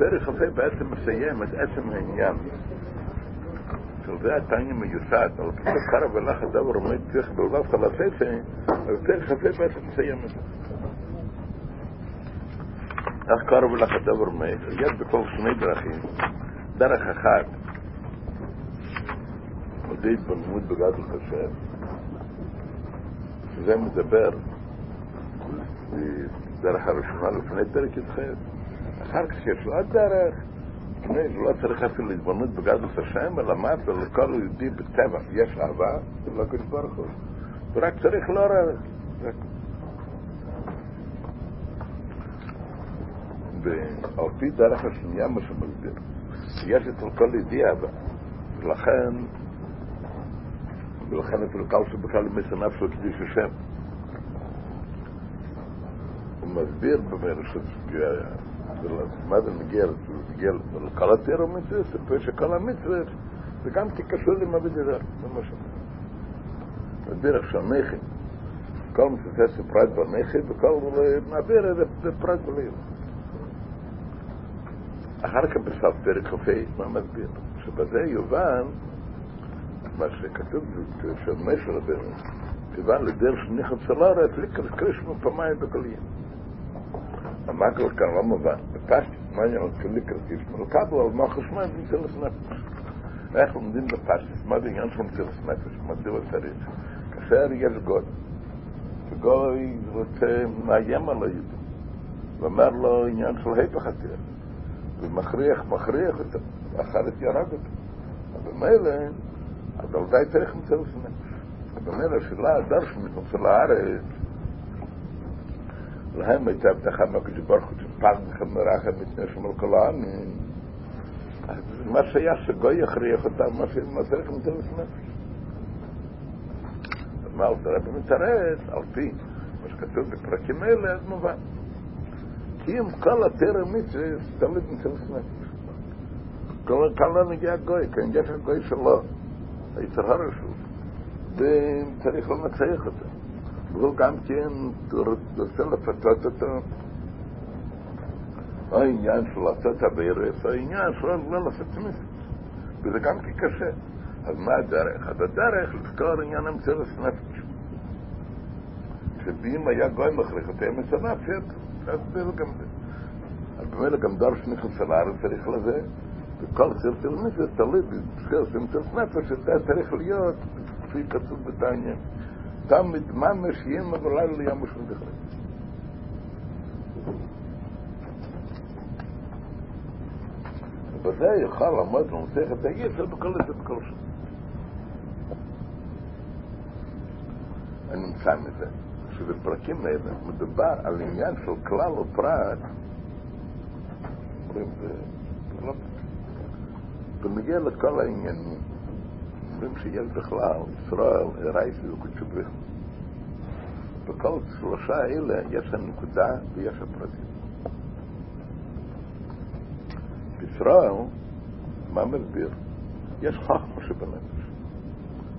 הפרק הזה בעצם מסיים את עצם העניין. של זה התניא מיוסד, על כתוב קרא ולך הדבר עומד צריך בלבב חלפפה, הפרק הזה בעצם מסיים את זה. איך קרא ולך הדבר עומד? יש בכל שני דרכים. דרך אחת, על ידי התבוננות בגדול חשב, שזה מדבר דרך הראשונה לפני פרק י"ח. אחר כך יש לו עוד דרך, לפני, לא צריך אפילו להתבוננות בגדלות השם, אלא מה? ולכל יהודי בטבע יש אהבה, ולא קדוש ברוך הוא. ורק צריך לעורר. ועל פי דרך השנייה מה שמסביר, יש אצל כל יהודי אהבה, ולכן, ולכן אפילו קל שבכלל ימס הנפש לקדיש השם. הוא מסביר במילא מה זה מגיע, מגיע לכל התיאור המצווה, סיפר שכל המצווה זה גם כקשור למה בדירה, זה מה שאומר. מסביר איך שהנכד, כל מצווה זה פרט בנכד, וכל מעביר זה פרט בליל. אחר כך בסוף פרק כ"ה, מה מסביר? שבזה יובן מה שכתוב שהמשל רבנו, כיוון לדרך סלארה, פליקר קרישמו פעמיים בגליין. המקל כאן לא מובן. בפשט, מה אני רוצה לקרטיס? מלכבו על מה חשמל במצלס נפש. איך לומדים בפשט? מה זה עניין של מצלס נפש? מדוע צריך? כאשר יש גוי, וגוי רוצה מאיים על היהודי, ואומר לו עניין של היפך התיר, ומכריח, מכריח אותו, ואחרת ירג אותו. אבל מילא, אז על די צריך מצלס נפש. אבל מילא, שאלה הדרש מתנוצר לארץ, להם הייתה הבטחה מהקדוש ברוך הוא שפג לכם מרחם מפני שמול כל העמים. מה שהיה שגוי יכריח אותם, מה שצריך מצל נפש. מה רבי מתרץ, על פי מה שכתוב בפרקים האלה, אז מובן. כי אם כל התרא מצווה תמיד מצל נפש. כאן לא נגיע גוי, כאן יש הגוי שלו, היצר הרשות, וצריך לנצח אותו. והוא גם כן רוצה לפתות אותו. העניין של לעשות הבירס, העניין של לא לעשות מצוות. וזה גם כן קשה. אז מה הדרך? אז הדרך לזכור עניין המצוות נפש. שאם היה גוי מכריח אותי נפש, אז זה גם זה. אז במילא גם דור שניכוס על הארץ צריך לזה, וכל סיר של מצוות תלוי בזכר של מצוות נפש, שזה צריך להיות, כפי כתוב בתעניין. תמיד ממש ים אבל לי ים משום בכלל. ובזה יוכל לעמוד ולנצח את היצר בכל זה בכל שם. אני נמצא מזה, שבפרקים האלה מדובר על עניין של כלל ופרט, אומרים זה לא ומגיע לכל העניינים, אומרים שיש בכלל, ישראל, רייסי וקודשו בריחו. בכל שלושה האלה יש הנקודה ויש הפרטים. בישראל, מה מסביר? יש חכמה שבנפש.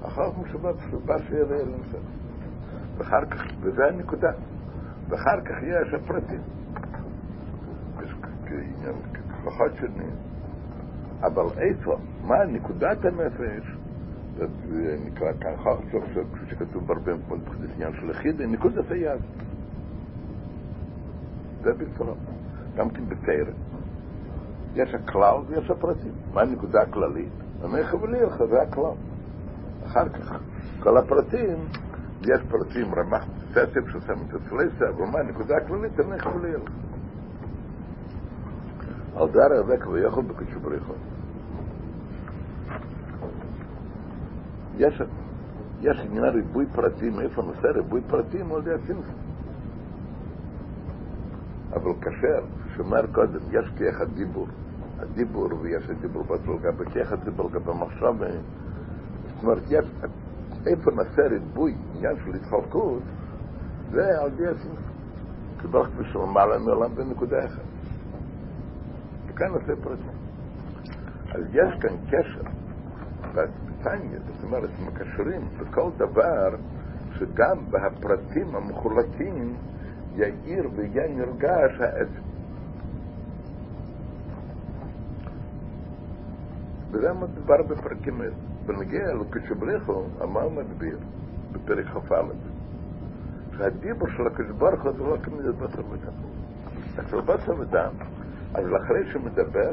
החכמה שבנפש בא שיראה אל נפש. ואחר כך, וזה הנקודה. ואחר כך יש הפרטים. יש כעניין, ככוחות שני. אבל איפה? מה נקודת הנפש? נקרא ככה, כפי שכתוב בהרבה מקומות בחדש עניין של יחיד, נקודת היד. זה בקצרה. גם כן בתרם. יש הכלל ויש הפרטים. מה הנקודה הכללית? עמך ולילך, זה הכלל. אחר כך, כל הפרטים, יש פרטים, רמח ססב ששם את הסלסה, אבל מה הנקודה הכללית? עמך וליך. על דרך זה כבר יכול בקדשו בריחו. יש, יש עניין ריבוי פרטים, איפה נושא ריבוי פרטים, על ידי הסימפון. אבל כאשר, שאומר קודם, יש כאחד דיבור, הדיבור ויש הדיבור בטול גם בכאחד דיבור גם במחשב, זאת אומרת, יש, איפה נושא ריבוי, עניין של התחלקות, זה על ידי הסימפון. כברך בשביל מעלה מעולם בנקודה אחת. וכאן נושא פרטים. אז יש כאן קשר בטניה, זאת אומרת, מקשרים בכל דבר שגם בהפרטים המחולקים יאיר ויהיה נרגש העצם. וזה מדובר בפרקים האלה. בנגיע לקשבריחו, אמר מדביר, בפרק כ"א, שהדיבור של הוא זה לא כמידת בשר ודם. אצל בשר ודם, אז אחרי שמדבר,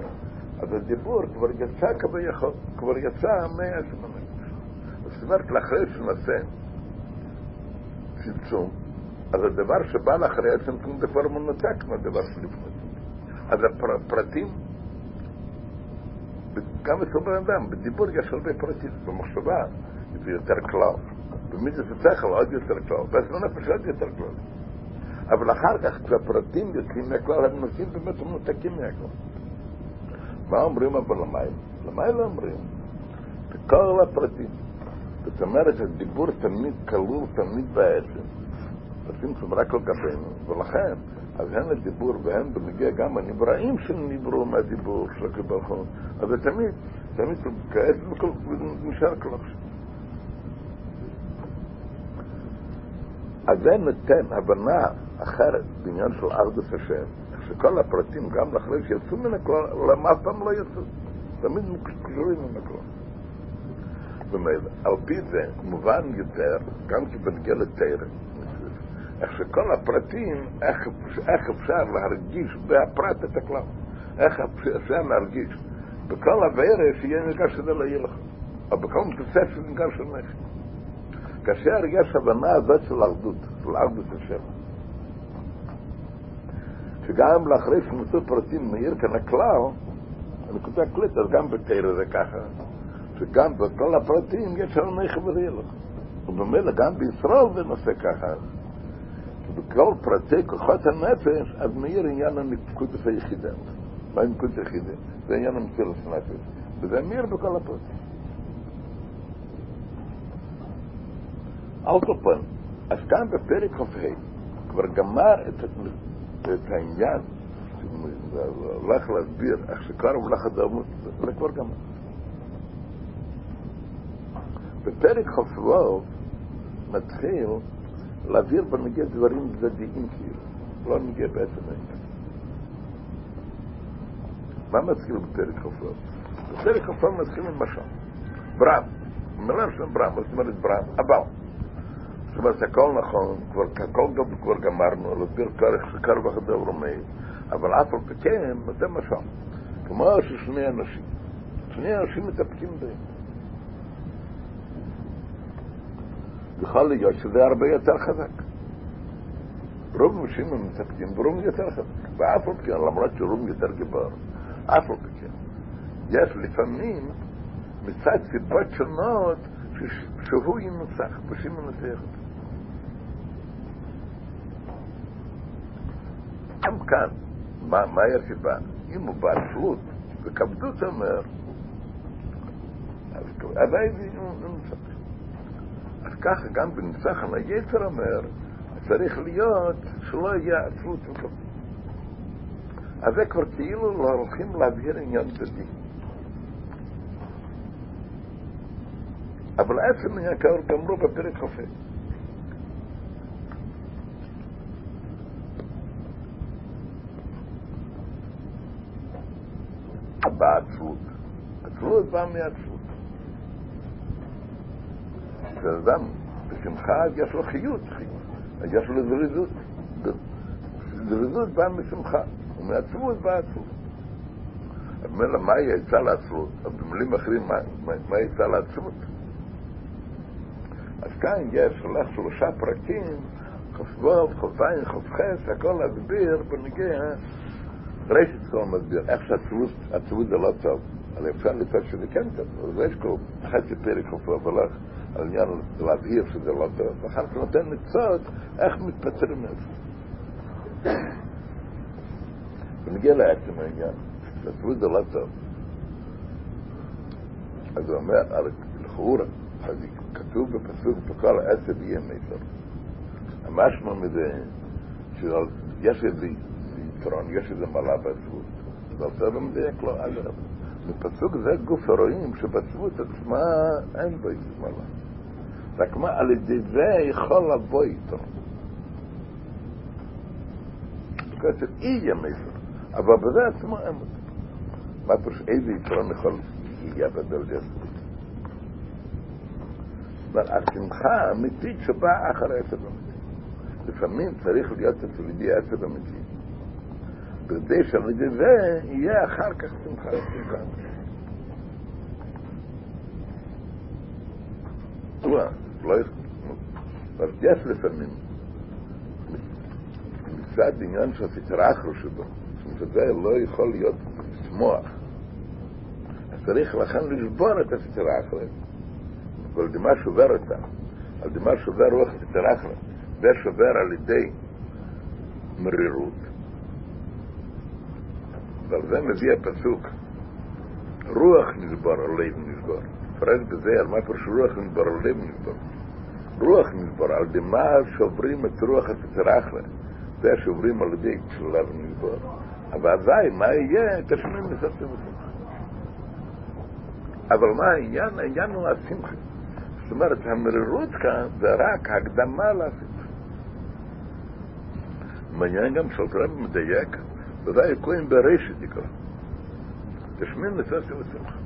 אז הדיבור כבר יצא כביכול, כבר יצא מהעצם הנפש. זאת אומרת, לאחרי שנעשה צמצום, אז הדבר שבא לאחרי הצמצום זה כבר מנותק מהדבר שלפני. אז הפרטים, גם אצל בן אדם, בדיבור יש הרבה פרטים, במחשבה זה יותר כלל, במידת השכל עוד יותר כלל, בעצם הנפש עוד יותר כלל. אבל אחר כך כשהפרטים יוצאים מהכלל, הם נושאים באמת מנותקים מהכלל. מה אומרים אבל למים? למים לא אומרים. בכל הפרטים. זאת אומרת, הדיבור תמיד כלול תמיד בעצם. עושים רק על גבינו, ולכן, אז הן הדיבור והן בנגיע גם הנבראים שנבראו מהדיבור של הקבלחון, אז זה תמיד, תמיד כעת נשאר עכשיו. אז זה נותן הבנה אחרת בעניין של ארדוס השם, שכל הפרטים, גם לאחרי שיצאו מן הכלל, למה אף פעם לא יצאו. תמיד קשורים מן הכלל. ומילא, על פי זה, מובן יותר, גם כשבנגיע לתרם, איך שכל הפרטים, איך, איך אפשר להרגיש בהפרט את הכלל. איך אפשר להרגיש בכל הבערב שיהיה נרגש שזה לא יהיה לך. או בכל מתוסף שזה נרגש של נכד. כאשר יש הבנה הזאת של אחדות, של אחדות השם. שגם לאחרי שמצאו פרטים מאיר כאן הכלל, הנקודה כלית, אז גם בתרא זה ככה, שגם בכל הפרטים יש על נכד ורילך. ובמילא גם בישראל זה נושא ככה. בכל פרטי כוחות הנפש, אז מאיר עניין הנקודס היחידה. מה הנקודס היחידה? זה עניין המציאות הנפש. וזה מאיר בכל הפרטים. על אז כאן בפרק כ"ה כבר גמר את, את העניין, הולך להסביר איך שקרב לך הדמות, זה כבר גמר. בפרק כ"ו מתחיל להעביר בנגיע דברים צדדיים כאילו, לא נגיע בעצם העניין. מה מתחיל בפרק כ"ו? בפרק כ"ו מתחיל עם משל. ברם, מילה של ברם, זאת אומרת ברם, אבל. זאת אומרת, הכל נכון, כבר, הכל גם כבר גמרנו, להסביר כרך שקר וחדר רומי, אבל אף על פי כן, זה משל. כמו ששני אנשים, שני אנשים מתאפקים בהם. יכול להיות שזה הרבה יותר חזק. רוב אנשים הם מתאפקים ברום יותר חזק, ואף על פי כן, למרות שרום יותר גיבור, אף על פי כן. יש לפעמים מצד סיבות שונות שהוא ינוסח, ושהוא מנצח אותו. גם כאן, מה, מה הסיבה? אם הוא בעצלות וכבדות אומר, אז עדיין הוא נוסח. אז ככה גם בנוסח על היצר אומר, צריך להיות שלא יהיה עצלות וכבדות. אז זה כבר כאילו לא הולכים להבהיר עניין צדיק. אבל עצם כבר גמרו בפרק כ"ה. בעצלות. עצלות באה מעצלות. בן אדם בשמחה יש לו חיות, יש לו זריזות. זריזות באה משמחה, ומעצלות באה עצלות. אומר מה יצא לעצלות? במילים אחרים, מה יצא לעצלות? אז כאן יש הולך שלושה פרקים, כ"ו, כ"ז, כ"ח, הכל להסביר בנגיע, ראשית כל מסביר, איך שהעצבות זה לא טוב, אבל אפשר לצאת שזה כן טוב, אז יש כל חצי פרק כ"ו הולך על עניין להבהיר שזה לא טוב, ואחר כך נותן לצאת איך מתפטרים מזה. ונגיע לעצם העניין, שהעצבות זה לא טוב. אז הוא אומר, לכאורה, כתוב בפסוק בכל העצב יהיה מיתר. המשמע מזה שיש איזה יתרון, יש איזה מעלה בעצבות. זה יותר מדייק לו, אגב. בפסוק זה גוף הרואים שבעצבות עצמה אין בו איזה מעלה. רק מה, על ידי זה יכול לבוא איתו. כתוב יהיה מיתר, אבל בזה עצמו אין אותו. מה פשוט איזה יתרון יכול בדל יסוד. אבל השמחה האמיתית שבאה אחרי עצב אמיתי. לפעמים צריך להיות אצל ידי עצב אמיתי. כדי שעל ידי זה יהיה אחר כך שמחה ושמחה. לא אבל יש לפעמים מצד עניין של הסטראחר שבו, שזה לא יכול להיות לשמוח. אז צריך לכן לשבור את הסטראחר, ועל דמה שובר אותה, על דמה שובר רוח הסטראחר, זה שובר על ידי מרירות, ועל זה מביא הפסוק, רוח נשבר, לב נשבר. פרש בזה על מה פרש רוח נשבר, לב נשבר. רוח נשבר, על דמה שוברים את רוח הסטראחר. זה שעוברים על ידי צלב נדבר. אבל אזי, מה יהיה? תשמעים לספר בשמחה. אבל מה העניין? העניין הוא השמחה. זאת אומרת, המרירות כאן זה רק הקדמה לשמחה. מעניין גם שאלתרם מדייק, ודאי כהן ברשת יקרא. תשמעים לספר בשמחה.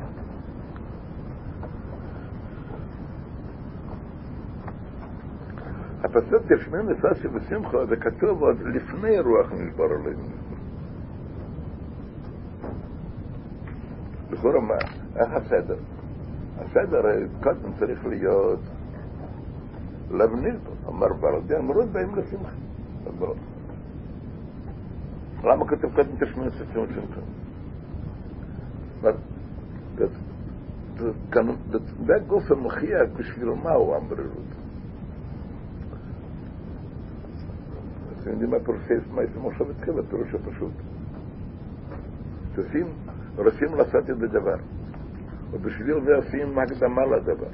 הפסוק תשמעים וששי ושמחה זה כתוב עוד לפני רוח נשבר עלינו. לכאורה מה, איך הסדר? הסדר קודם צריך להיות נשבר. אמר ברדי אמרות באים לשמחה. למה כתוב קודם תשמעים וששי ושמחה? זה גוף המוכיח בשביל מה הוא אמר את אתם יודעים מה פירושי מייסר משה התחיל, הפירוש הפשוט. צריכים, רוצים לעשות את הדבר, ובשביל זה עושים הקדמה לדבר.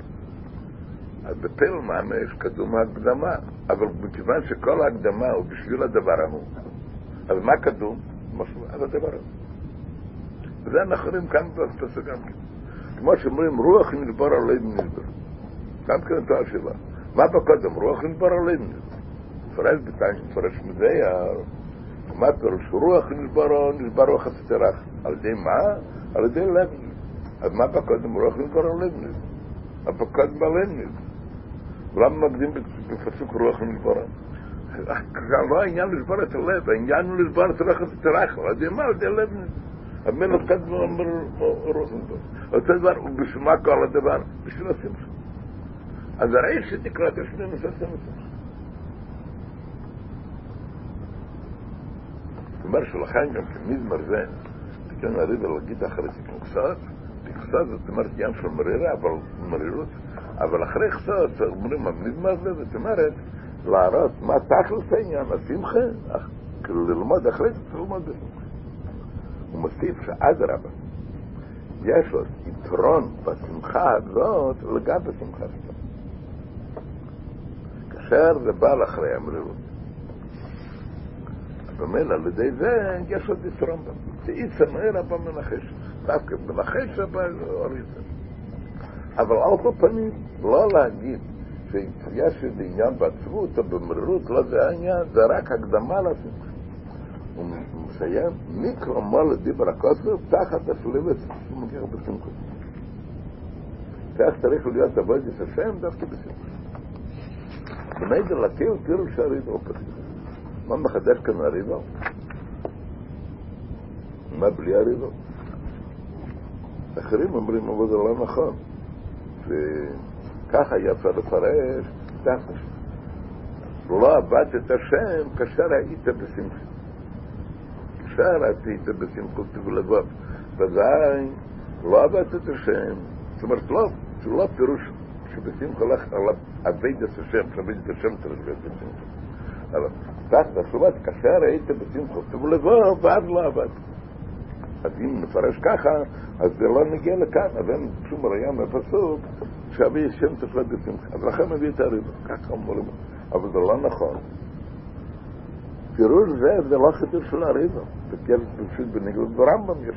אז בפל ממש קדום ההקדמה, אבל מכיוון שכל ההקדמה הוא בשביל הדבר ההוא, אז מה קדום? על הדבר הזה. וזה אנחנו רואים כאן בפסוק גם כן. כמו שאומרים, רוח נדבר על לב נדבר. גם כן את השאלה. מה בקודם? רוח נדבר על לב נדבר. מפרש בינתיים, מפרש מזייר, מה פירוש רוח נשברו, נשברו חסתרח. על ידי מה? על ידי לב. אז מה בקודם רוח נשברו לב נשברו? מה בקודם בלב נשברו? ולמה מקדים בפסוק רוח נשברו? כאן לא העניין לשבור את הלב, העניין הוא לשבור את רוח חסתרח. על ידי מה? על ידי לב נשברו. המלך קודם אומר רוח נשברו. אותו דבר, ובשביל מה כל הדבר? בשביל השמחה. אז הרי שתקרא השני נושא שמחה. אומר שלכן גם כמזמר זה, תקן לריב ולהגיד אחרי תקנוקסות, תקנוקסות זאת אומרת ים של מרירה, אבל מרירות, אבל אחרי קצות אומרים המזמר זה, זאת אומרת, להראות מה תכלס העניין, השמחה, כאילו ללמוד אחרי זה צריך ללמוד בשמחה. הוא מוסיף שאדרבה, יש לו יתרון בשמחה הזאת לגבי שמחה שלו. כאשר זה בא לאחרי המרירות. ומילא על ידי זה יש עוד יתרון בם. תאיצה מהר הבא מנחש. דווקא מנחש הבא אריזה. אבל על כל פנים, לא להגיד שיש איזה עניין בעצבות או במרירות, לא זה העניין, זה רק הקדמה לשמחה. הוא מסיים, מיקרו מול דיבר הכוסף, תחת השלבת שמגיע בשמחה. כך צריך להיות עבודת השם דווקא בשמחה. בנדר לטיל פירוש הרידו פתיח. מה מחדש כאן הריבו? מה בלי הריבו? אחרים אומרים, אבל זה לא נכון. וככה יפה לפרש, תכף. לא עבדת את השם כאשר היית בשמחה. כאשר היית בשמחה ובלבב. ודאי, לא עבדת את השם. זאת אומרת, לא, זה לא פירוש שבשמחה הולך על עבד את השם, שעבד את השם צריך להיות בשמחה. אבל תחת השובת, כאשר היית בשמחו, תבוא לבוא, ואז לא עבד. אז אם נפרש ככה, אז זה לא נגיע לכאן, אז אין שום ראייה מהפסוק שאבי שם תפלט בשמחה. אז לכן מביא את הריבה, ככה אומרים. אבל זה לא נכון. פירוש זה, זה לא חידוש של הריבה. זה פשוט בניגוד ברמב"ם יש.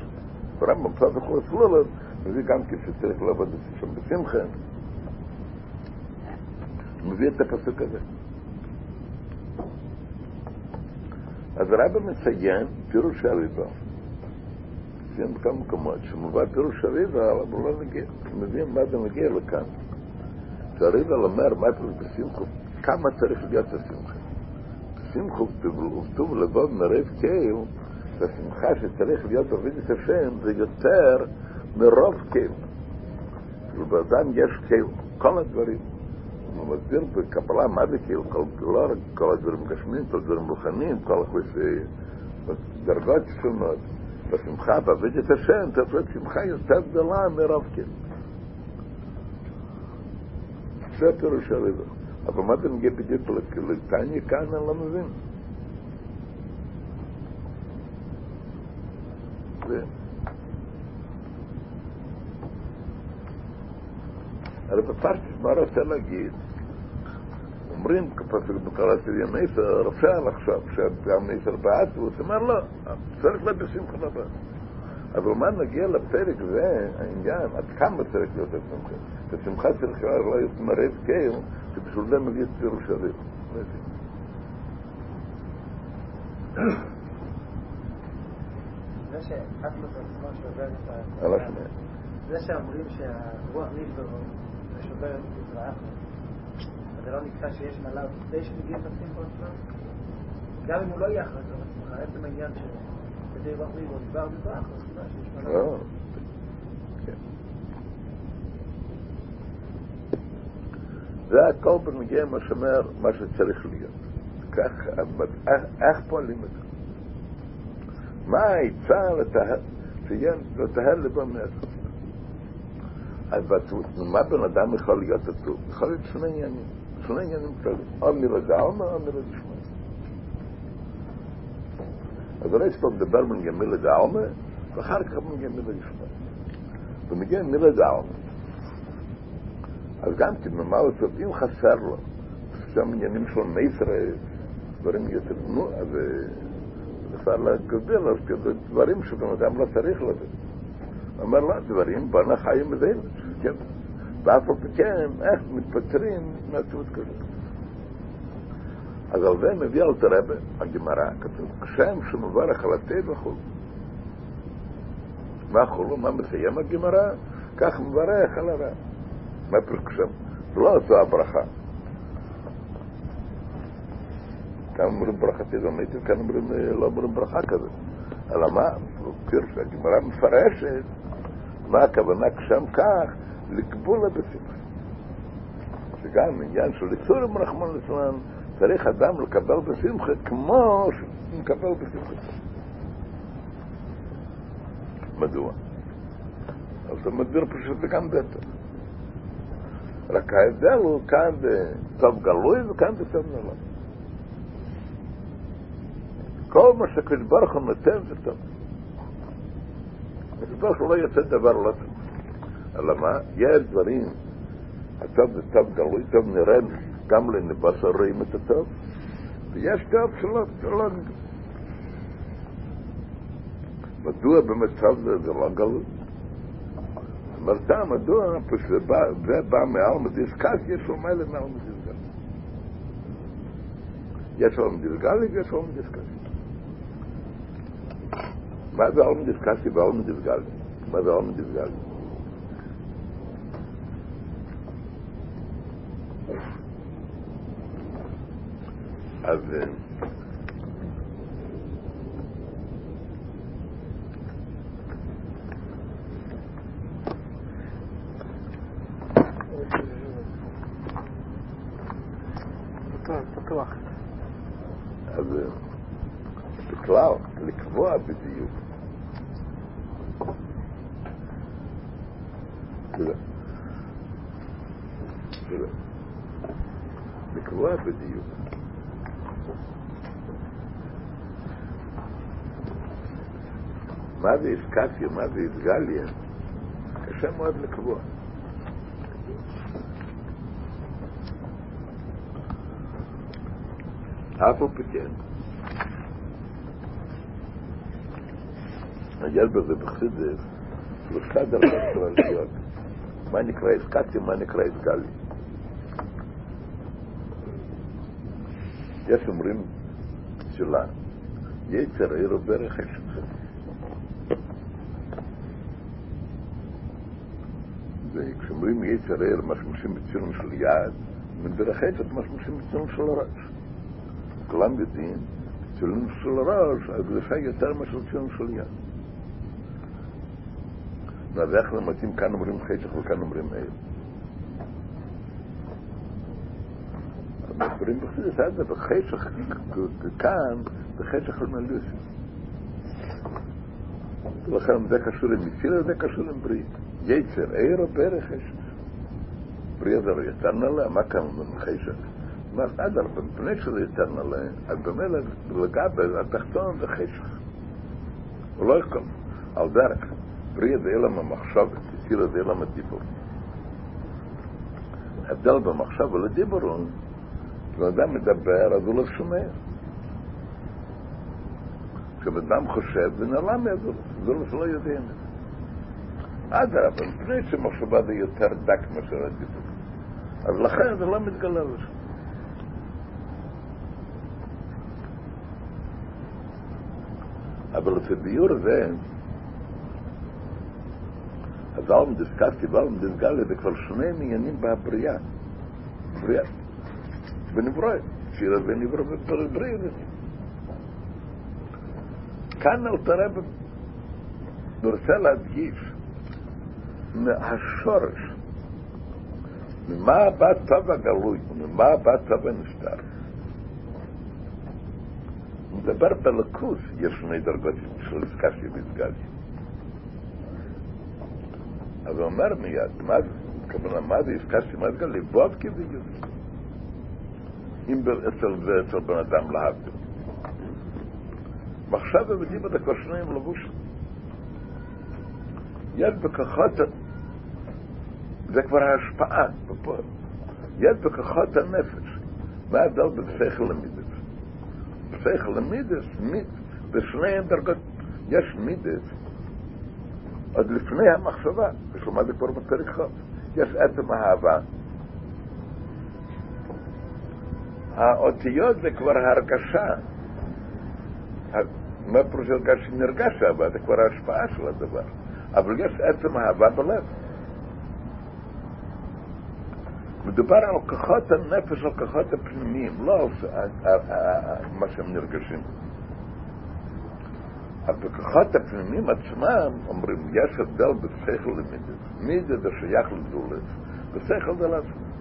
ברמב"ם פסק הכל הסלולת, מביא גם כשצריך לעבוד שם בשמחה. מביא את הפסוק הזה. אז הרב מציין פירוש הריבה, מופיעים בכמה מקומות, שמובא פירוש הריבה, אבל הוא לא מגיע, מבין מה זה מגיע לכאן. שהריבה אומר, מה פירוש בשמחו, כמה צריך להיות השמחה. בשמחו וכתוב לבוא מרב קייל, שהשמחה שצריך להיות בעבידת השם זה יותר מרוב קייל. כאילו באדם יש קייל, כל הדברים. הוא מסביר בקבלה מה זה קייל, לא רק כל הדברים גשמיים, כל הדברים רוחניים, כל דרגות שונות. בשמחה בעבידת השם צריך להיות שמחה יותר גדולה מרוב קייל. זה פירוש הריבה. אבל מה זה מגיע בדיוק לטניה כאן, אני לא מבין. הרי בפרשת מה רוצה להגיד? אומרים, כפסק בקראת ימי נסר, אפשר לחשוב שגם נסר באטוס, אמר לא, צריך להיות בשמחה רבה. אבל מה נגיע לפרק זה, העניין, עד כמה צריך להיות השמחה? השמחה צריך להיות מראה קייל, שבשביל זה מביא את פירוש הריב. זה שאטמוס עצמו שובר את ה... על השני. זה שאומרים שהרוח נשבר ושובר את מזרח, זה לא נקרא שיש מלאו כדי שמגיעים לשמחה עצמם? גם אם הוא לא יהיה אחרי זה, עצם העניין שכדי רוח נשבר נשבר מזרח, אז סיבה שיש מלאו. לא. כן. זה הכל בנגיע מה שאומר, מה שצריך להיות. כך, איך פועלים את זה? מה העצה לטהר לבו מעצמו? אז מה בן אדם יכול להיות עצוב? יכול להיות שני עניינים, Solange er nimmt Teufeln. Andere der Alma, andere der Schmeiß. אז אני אסתובב לדבר מן גמילה דעלמה, ואחר כך מן גמילה דשמע. ומגיע מילה דעלמה. אז גם כן, warum לעשות, אם חסר לו, שם עניינים של מייסרה, דברים יותר, נו, אז אפשר להגדל, אז כזה דברים שבן אדם לא צריך לתת. אומר לה, דברים, בנה חיים מזה, כן. ואף על פי כן, איך מתפטרים מהצוות כזה. אז על זה מביא אל תרבה, הגמרא, כתוב, שם שמברך על הטבע חול. מה חולו, מה מסיים הגמרא? כך מברך על הרע. מה פירוש שם? לא זו הברכה. כאן אומרים ברכה תזמית, כאן אומרים, לא אומרים ברכה כזה. אלא מה? פירוש הגמרא מפרשת מה הכוונה כשם כך לקבולה בשמחה. שגם עניין של איסורים רחמן ליצלן צריך אדם לקבל בשמחה כמו שהוא מקבל בשמחה. מדוע? אז אתה מסביר פשוט זה גם בטח. רק ההבדל הוא כאן בטוב גלוי וכאן בטוב נעלם. כל מה שקדוש ברוך הוא נותן זה טוב. הקדוש ברוך הוא לא יוצא דבר לא טוב. אלא מה? יש דברים, הטוב זה טוב גלוי, טוב נראה גם לנבשר רואים את הטוב, ויש טוב שלא, שלא. מדוע טוב זה, זה לא גלוי? אמרת, מדוע? זה בא מעל מדיסקס, יש לו מילא מעל מדיסקס. יש לו מדיסגלי ויש לו מדיסקס. מה זה עולם דיסקסי ועולם דיסגלי? מה זה עולם דיסגלי? אז פתוח. אז בכלל, לקבוע בדיוק. תודה. תודה. לקבוע בדיוק. מה זה איסקציה, מה זה איסגליה, קשה מאוד לקבוע. אף על פי כן, יש בזה בחסידס שלושה דרגות כלליות. מה נקרא איסקציה, מה נקרא איסגלי. יש אומרים שלה, יצר עיר דרך השם. וכשאומרים יצר ער, משמשים בצילום של מדרך עצת משמשים בצילום של הראש. כולם יודעים, צילום של הראש, הקדושה יותר מאשר צילום של יד. ואז איך למתאים, כאן אומרים חשך וכאן אומרים ער. מדברים בחסידס הזה, בחשך כאן, בחשך למלוס. ולכן זה קשור עם מסירה, זה קשור עם ברית. יצר, עיר ברכש. בריא זה לא יותר נעלה, מה כאן חשך? מה, אדר, בפני שזה יותר נעלה, אז במילא לגבי התחתון זה חשך. הוא לא יכול, על דרך. בריא זה אילם המחשבת, מסירה זה אילם הדיבור. ההבדל במחשב ולדיבורון, כשאדם מדבר, אז הוא לא שומע. כשאדם חושב, זה נעלם מהזולת, זולת לא יודע מזה. אדרבה, מפני שמחשבה זה יותר דק מאשר הדיבור. אז לכן זה לא מתגלה לשם. אבל את הביור הזה, אז אלם דיסקסטי ואלם דיסגלה זה כבר שני עניינים בבריאה. בריאה. בנברוא, שיר ונברוא בבריאה. כאן אלתר רב רוצה להדגיש מהשורש, ממה בא טוב הגלוי וממה בא טוב הנסתר. מדבר בלכוס, יש שני דרגות של סקשי וסגליה. אז הוא אומר מיד, מה זה? כמובן, מה זה הסקשי וסגליה? לבוב כביוד. אם אצל זה, אצל בן אדם להבדיל. ועכשיו הם את כבר שניים לבוש. יד בכוחות, זה כבר ההשפעה בפועל. יד בכוחות הנפש. מה ההבדל בין שכל למידס? שכל למידס, בשניהם דרגות, יש מידס עוד לפני המחשבה, ושלמה זה כבר בפרק חוב. יש עצם האהבה. האותיות זה כבר הרגשה. מה פירוש הרגש שנרגש אהבה? זה כבר ההשפעה של הדבר. אבל יש עצם אהבה בלב. מדובר על כוחות הנפש, על כוחות הפנימיים, לא על מה שהם נרגשים. אבל בכוחות הפנימיים עצמם אומרים, יש הבדל בשכל למידס. מידס זה שייך לדולת, בשכל זה לעצמם.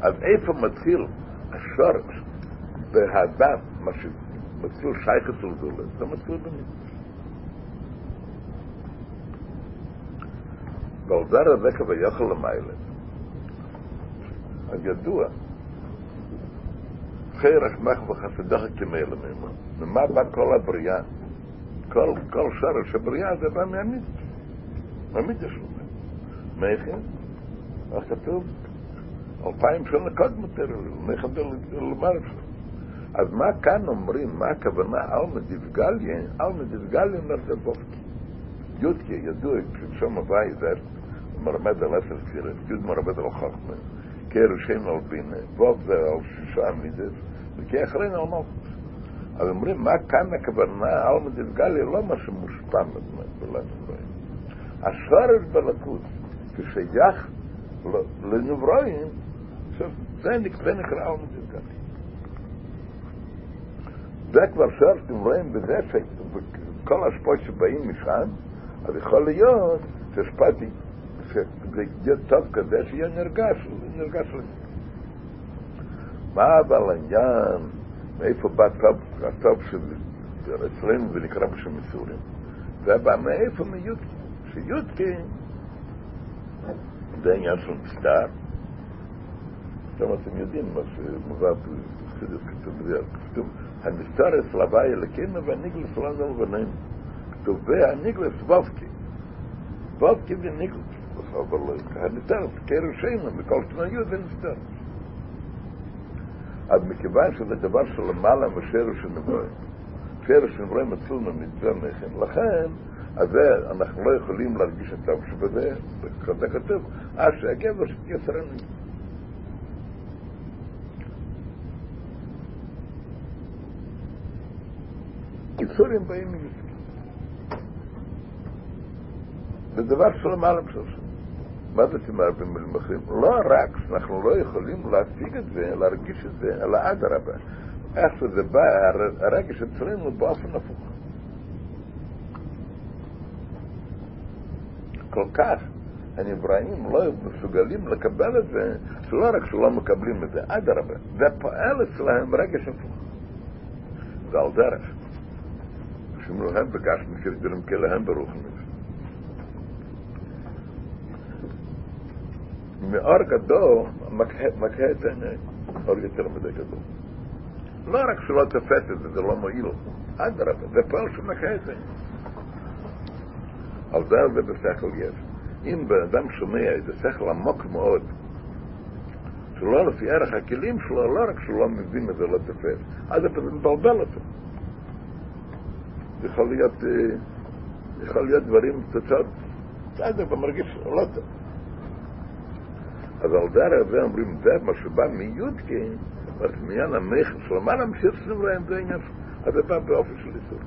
אז איפה מתחיל השורש בהדף, מה מתחיל שייכת לדולת, זה מתחיל במידס. בעובר הזה כביכול למעלה. אז ידוע, חרח מח וחסדך כמיילה מימו. ממה בא כל הבריאה? כל, כל שרש הבריאה זה בא מהמיד. מהמיד יש לו. מייכן? אז כתוב, אלפיים שנה קודמת, מייכן לומר אפשר. אז מה כאן אומרים, מה הכוונה אלמה דיבגליה? אומר זה בופקי. יודקי, ידוע, כששום הוואי זה מרמד על עשר כפירת, יוד מרמד על חוכמה, כאר שם על בינה, ווב זה על שישה מידס, וכי אחרינו על מלכוס. אבל אומרים, מה כאן הכוונה, אלמה דבגלי, לא מה שמושפע בלב אלוהים. השורש בלכוס, כשייך לנברואים, זה נקרא אלמה דבגלי. זה כבר שורש נברואים בזה שכל השפעות שבאים משם, אז יכול להיות שהשפעתי שזה יהיה טוב כזה שיהיה נרגש, נרגש לזה. מה אבל העניין, מאיפה בא טוב, הטוב שאצלנו זה נקרא בשם מסורים? זה בא מאיפה מיודקי, שיודקי זה עניין של מסתר. עכשיו אתם יודעים מה שמובא בחסידס כתוב בזה, כתוב, אצל הוואי אלוקינו והניגלס לא לבנינו. כתוב, והניגלס וובקי. וובקי וניגלס. אבל הניתן, קרן שינו, מכל תנאיות זה נסתר. אז מכיוון שזה דבר שלמעלה משרש הנברואים, שרש הנברואים אצלנו מצווה מכן, לכן, אז זה, אנחנו לא יכולים להרגיש את הטוב שבזה, זה כתוב, אז שהגבר יצרני. ייסורים באים מיוסקים. זה דבר שלמעלה משרש. מה זה במילים אחרים? לא רק שאנחנו לא יכולים להשיג את זה, להרגיש את זה, אלא אדרבה. איך שזה בא, הרגש אצלנו באופן הפוך. כל כך הנבראים לא מסוגלים לקבל את זה, שלא רק שלא מקבלים את זה, אדרבה, זה פועל אצלהם רגש הפוך. זה על דרך. שאומרו הם בגשמי שגדולים כלהם ברוחניס. מאור גדול מקהה את העיניים, אור יותר מדי גדול. לא רק שלא תופס את זה, זה לא מועיל, אדרבה, זה פועל שמקהה את העיניים. על זה הרבה בשכל יש. אם בן אדם שומע איזה שכל עמוק מאוד, שלא לפי ערך הכלים שלו, לא רק שהוא לא מבין את זה, לא תופס, אז פשוט מבלבל אותו. יכול להיות, יכול להיות דברים, תוצאות, בסדר, במרגיש לא טוב. אז על דרך זה אומרים, זה מה שבא מיודקי, אז מעניין המכר שלו, מה להמשיך סנבראים זה עניין, אז זה בא באופן של איסור.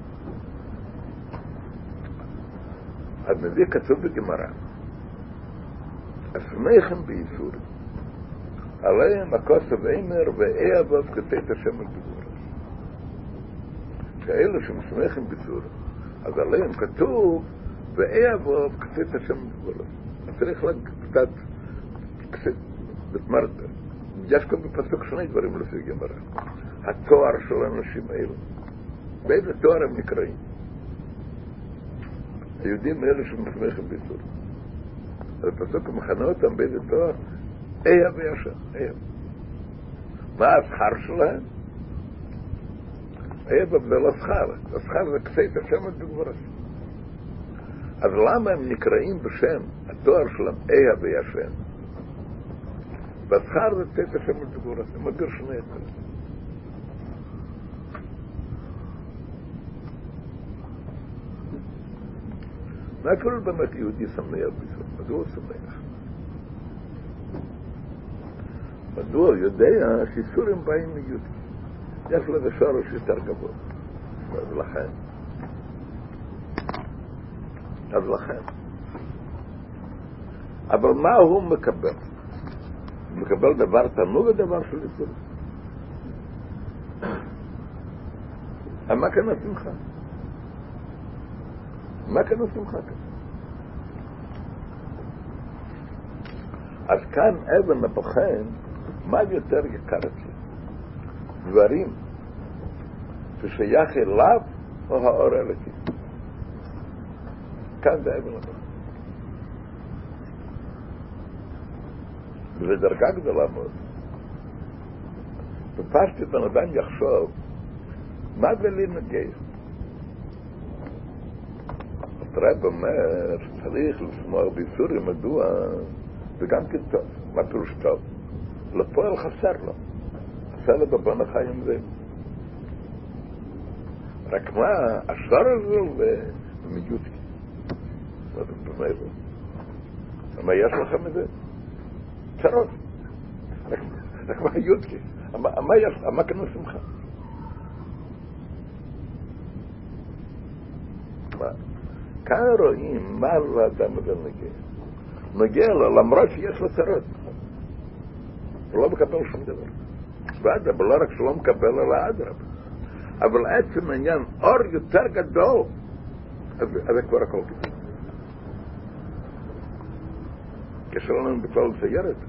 אז מביא כתוב בגמרא, הסמכם באיסור, עליהם הכוסף אימר ואי אבוב כתת השם על בגורס. כאלה שמסמכים באיסור, אז עליהם כתוב ואי אבוב כתת השם על בגורס. אז צריך קצת, בתמרת, יש כאן בפסוק שני דברים לפי גמרא. התואר של האנשים האלה. באיזה תואר הם נקראים? היהודים אלה שמסמכים באיסור. אז הפסוק מכנה אותם באיזה תואר? איה וישר, איה. מה השכר שלהם? איה זה לא שכר, השכר זה כסית השם בגבורס. אז למה הם נקראים בשם, התואר שלהם איה וישם? בשכר זה כסית השם בגבורס, הם מגיר שני יתרים. מה כל באמת יהודי שמח בזה? מדוע הוא שמח? מדוע הוא יודע שאיסורים באים מיהודי? יש לזה שורש יותר גבוה. אז לכן. אז לכן. אבל מה הוא מקבל? מקבל דבר תנוג או דבר של איסורים? מה כאן השמחה? מה כאן השמחה כאן? אז כאן אבן הבוחן, מה יותר יקר אצלי? דברים ששייך אליו או האור האלוקי? כאן זה אבן הבוחן. וזו דרגה גדולה מאוד. ופשטי בן אדם יחשוב, מה זה לי נגייס? הרב אומר שצריך לשמור באיסורים, מדוע זה גם כן טוב. מה פירוש טוב? לפועל חסר לו. חסר לו בבון החיים זה. רק מה, השור. מה זה באמת? מה יש לכם מזה? צרות. רק מה יודקי? מה כאן השמחה? כאן רואים מה לאדם הזה נגיע. נגיע לו למרות שיש לו צרות. הוא לא מקבל שום דבר. ואדרבה, לא רק שלא מקבל, אלא אדרבה. אבל עצם העניין, אור יותר גדול, אז זה כבר הכל כזה. קשה לנו בכלל לצייר את זה.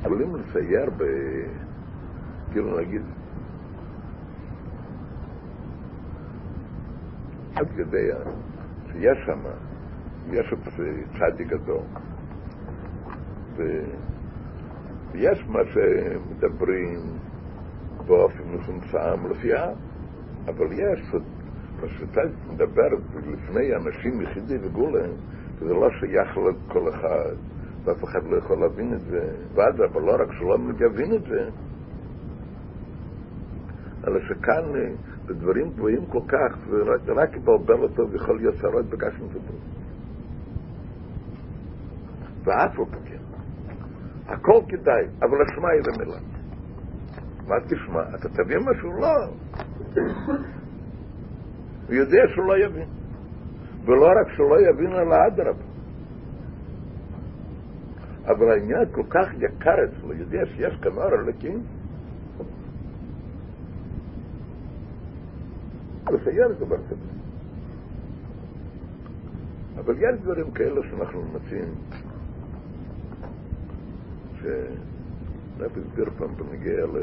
יכולים לצייר ב... כאילו נגיד, עד כדי שיש שם, יש צדיק גדול, ויש מה שמדברים באופן מצומצם לפי העם, אבל יש שצדיק מדבר לפני אנשים יחידי וגולם, וזה לא שייך לכל אחד. ואף אחד לא יכול להבין את זה, ואדרבה, לא רק שלא מבין את זה, אלא שכאן בדברים גבוהים כל כך, ורק יבלבל אותו ויכול להיות שרות בגשם וטוב. ואף על כן, הכל כדאי, אבל השמע היא מילה. מה תשמע? אתה תבין משהו? לא. הוא יודע שהוא לא יבין. ולא רק שהוא לא יבין, אלא אדרבה. אבל העניין כל כך יקר אצלו, יודע שיש כאן אור אלוקים, לסייר דבר כזה. אבל יש דברים כאלה שאנחנו מציעים, שנפי הסביר פעם בנגיע ל...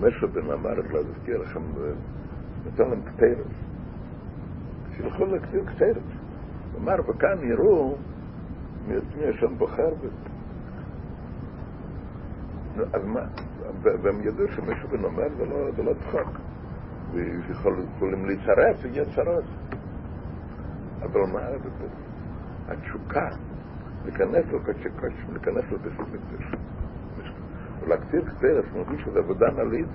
משהו בן אמר, לא אזכיר לכם, נתן להם קטרס. שילכו לכתיר קטרס. אמר, וכאן יראו מי השם בוחר בזה. אז מה, והם ידעו שמישהו בן אומר זה לא צחוק. ויכולים להצטרף, יהיה צרות. אבל מה, התשוקה, להיכנס לקודשי קודש, להיכנס לבסיס מקדש. ולהקטיר קטרס, מרגיש שזה עבודה נלית,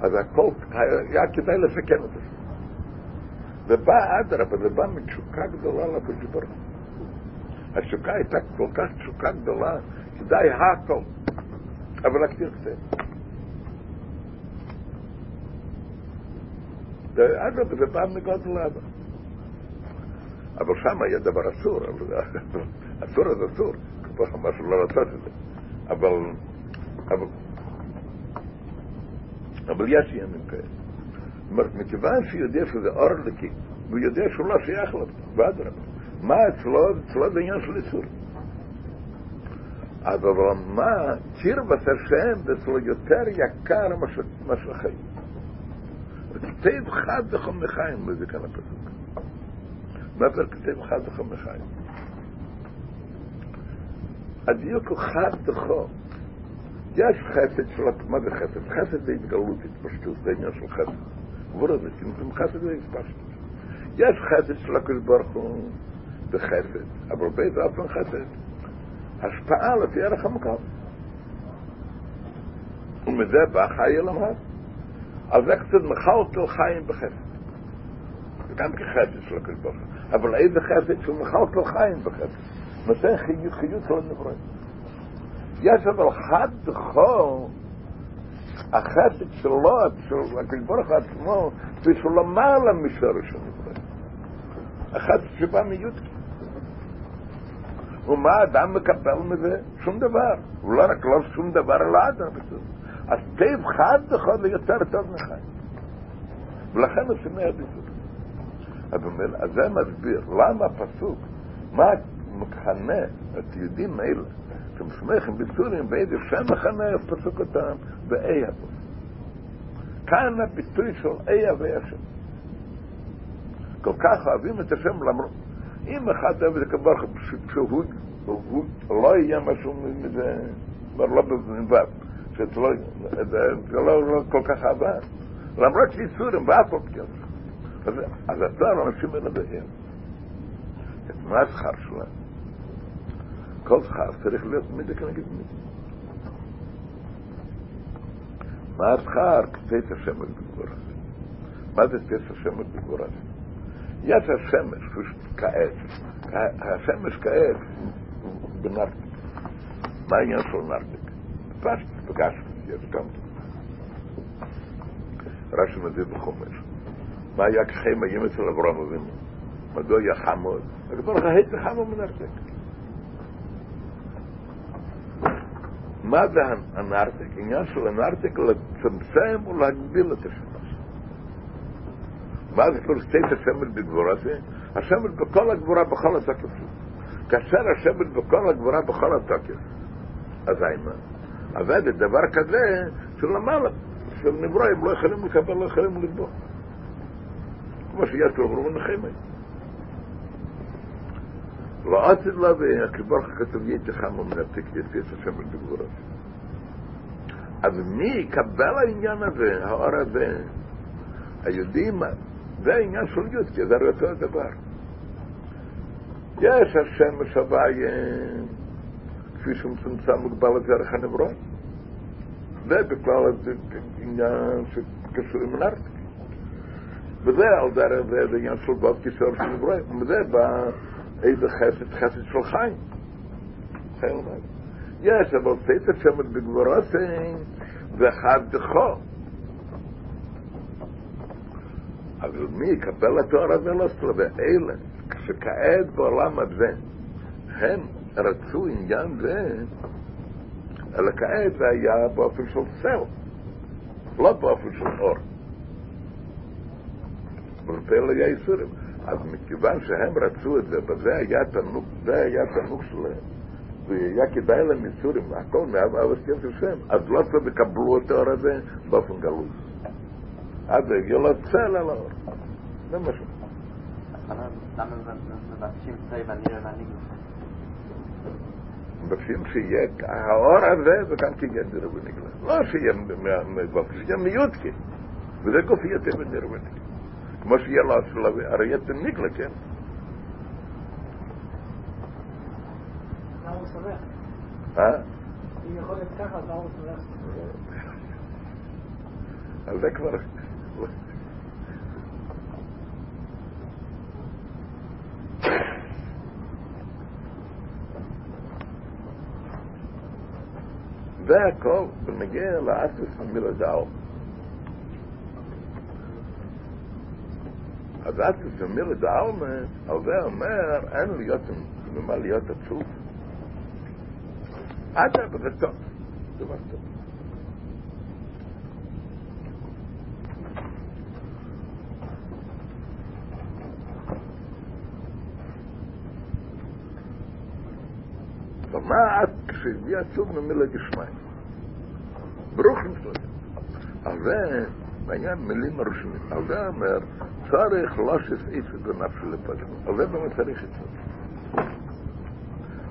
אז הכל היה כדאי לסכן את זה. ובא אדרבה, זה בא מתשוקה גדולה לקדוש ברוך התשוקה הייתה כל כך תשוקה גדולה, כדאי הכל, אבל להקטיר קטרס. אגב, זה בא מגודל לאבא. אבל שם היה דבר אסור, אסור אז אסור, כבר אמר שלא לעשות את זה. אבל, אבל, אבל יש ימים כאלה. זאת אומרת, מכיוון שהוא יודע שזה אור לקי, והוא יודע שהוא לא שייך לו, ואדרבה. מה אצלו? אצלו זה עניין של איסור. אבל מה, קרבת השם, זה אצלו יותר יקר מאשר החיים. כתב חד וחום מחיים, וזה כאן הפסוק. מה זה כתב חד וחום מחיים? הדיוק הוא חד וחום. יש חסד של... מה זה חסד? חסד זה התגלות, התפשטות, זה עניין של חסד. זה צמצום חסד זה התפשטות. יש חסד של הקדוש ברוך הוא בחסד, אבל באיזה אופן חסד? השפעה לפי ערך המקום. ומזה בא חיי למד. אז איך קצת מחלטל חיים בחסד. זה גם כחסד של הקדוש ברוך הוא. אבל איזה חסד שהוא מחלטל חיים בחסד. נותן חיות של הנברואים. יש אבל חד בכור, החסד שלו, של הקדוש ברוך הוא עצמו, שהוא למעלה משורש הנברואים. החסד שבא מיודקי. ומה אדם מקבל מזה? שום דבר. הוא לא רק לא שום דבר, אלא אדם. אז טייב חד בכל ויותר טוב מחיים. ולכן הוא שומע בזאת. אז זה מסביר למה הפסוק, מה מכנה את יהודים האלה, שמסמכים בצורים באיזה שם מכנה הפסוק אותם באי הבוס. כאן הביטוי של אי אבי השם. כל כך אוהבים את השם למרות, אם אחד אוהב את הקבר שהוא לא יהיה משהו מזה, לא בנבב. שזה לא, זה לא, לא כל כך עבד. למרות שיצורים ואף עוד כן. אז, התואר אנשים מנבאים. את מה השכר שלהם? כל שכר צריך להיות מידה כנגד מידה. מה השכר? כתת השמש בגבורה. מה זה כתת השמש בגבורה? יש השמש כעת, השמש כעת בנרתק. מה העניין של נרתק? פשט. פגש, יש גם. רש"י מביא בחומש. מה היה כחיים הימים אצל אברהם אבינו? מדוע היה חמוד? הקדוש ברוך הוא חמוד מנרתק. מה זה הנרתק? עניין של הנרתק לצמצם ולהגביל את השמש. מה זה כל שתי השמש בגבורה זה? השמש בכל הגבורה בכל התוקף. כאשר השמש בכל הגבורה בכל התוקף. אז מה? עבד דבר כזה שלמעלה, של נברואים לא יכולים לקבל, לא יכולים לטבוע. כמו שיש לו אומרים נחמי. לא עתיד לה והקבר כתוב יהיה חמו מנתק יצא את השם בגבורות. אז מי יקבל העניין הזה, האור הזה, היהודים, זה העניין של יוד, כי זה אותו הדבר. יש השם שווה כפי שהוא מצומצם מוגבל את דרך הנברון. זה עניין שקשור עם נרטיק. וזה על דרך זה, עניין של בוד קישור של נברון. וזה בא איזה חסד, חסד של חיים. יש, אבל סייטת שם בגבורוסים וחד דחו. אבל מי יקבל התואר הזה לא סלו, ואלה, כשכעת בעולם הזה, הם רצו עניין זה, אלא כעת זה היה באופן של סל, לא באופן של אור. ופעל היה איסורים. אז מכיוון שהם רצו את זה, וזה היה תנוג, זה היה תנוג שלהם, והיה כדאי להם איסורים, הכל מאהבה של שם, אז לא צריך לקבלו את האור הזה באופן גלוי. אז זה הגיע לו צל על האור. זה מבקשים צי ונראה והניגלה? מבקשים שיהיה, האור הזה זה גם כן נר ונגלה. לא שיהיה מבקשים, שיהיה מיודקי. וזה גוף ונר ונגלה. כמו שיהיה לו השלבי, הרי יהיה נגלה, כן? למה הוא שמח? אה? אם יכול להיות ככה, אז עד כזה את העלמה, הווה אומר, אין להיות ממה להיות עצוב. עד אבא זה טוב, זה מה טוב. מה עד כשהביא עצוב ממילה גשמיים? ברוכים שלו. אבל בעניין מילים הרשמיים, על זה אומר, צריך לא שסעיף בנפשי לפגע. על זה באמת צריך את זה.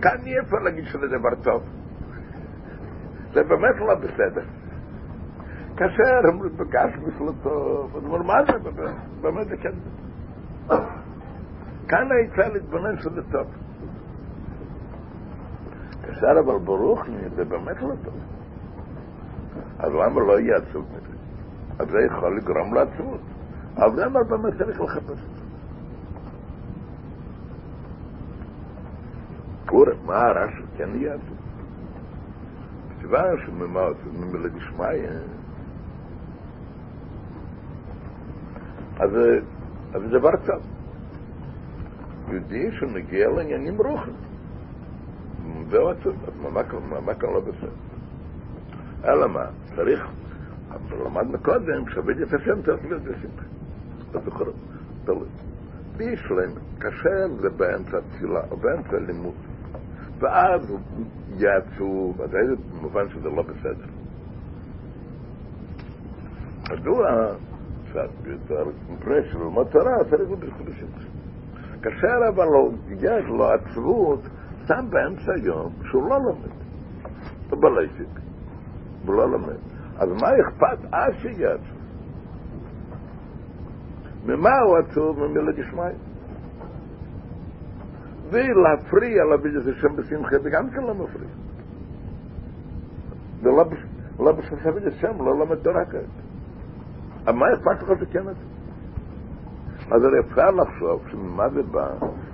כאן אי אפשר להגיד שזה דבר טוב. זה באמת לא בסדר. כאשר בגש מפלטו, אז אומר, מה זה באמת זה כן? כאן היצא להתבונן שזה טוב. כאשר אבל ברוך לי, זה באמת לא טוב. אז למה לא יהיה עצוב מזה? אז זה יכול לגרום לעצבות. אבל זה אמר באמת צריך לחפש. קורא, מה הרש"י כן יהיה עצוב? כיוון שממילא דשמיא, אז זה דבר טוב. יהודי שמגיע לעניינים רוחים. זהו עצוב, אז מה כאן לא בסדר? אלא מה, צריך, אבל למדנו קודם, שעבד את השם צריך להיות בשמחה. אז בכל זאת, תלוי. בישלם, קשה זה באמצע תפילה, או באמצע לימוד. ואז הוא יהיה עצוב, אז איזה במובן שזה לא בסדר. מדוע? מפני שבלמוד תורה צריך להיות בשמחה. כאשר אבל יש לו עצבות, סתם באמצע היום, שהוא לא לומד. הוא בלייסיק, הוא לא לומד. אז מה אכפת אז שיהיה עצוב? ממה הוא עצוב? ממילה דשמיא. ולהפריע לבידס השם בשמחה, זה גם כן לא מפריע. זה לא בשביל בידס השם, לא לומד תורה כעת. אבל מה אכפת לך שכן זה? אז אפשר לחשוב שממה זה בא,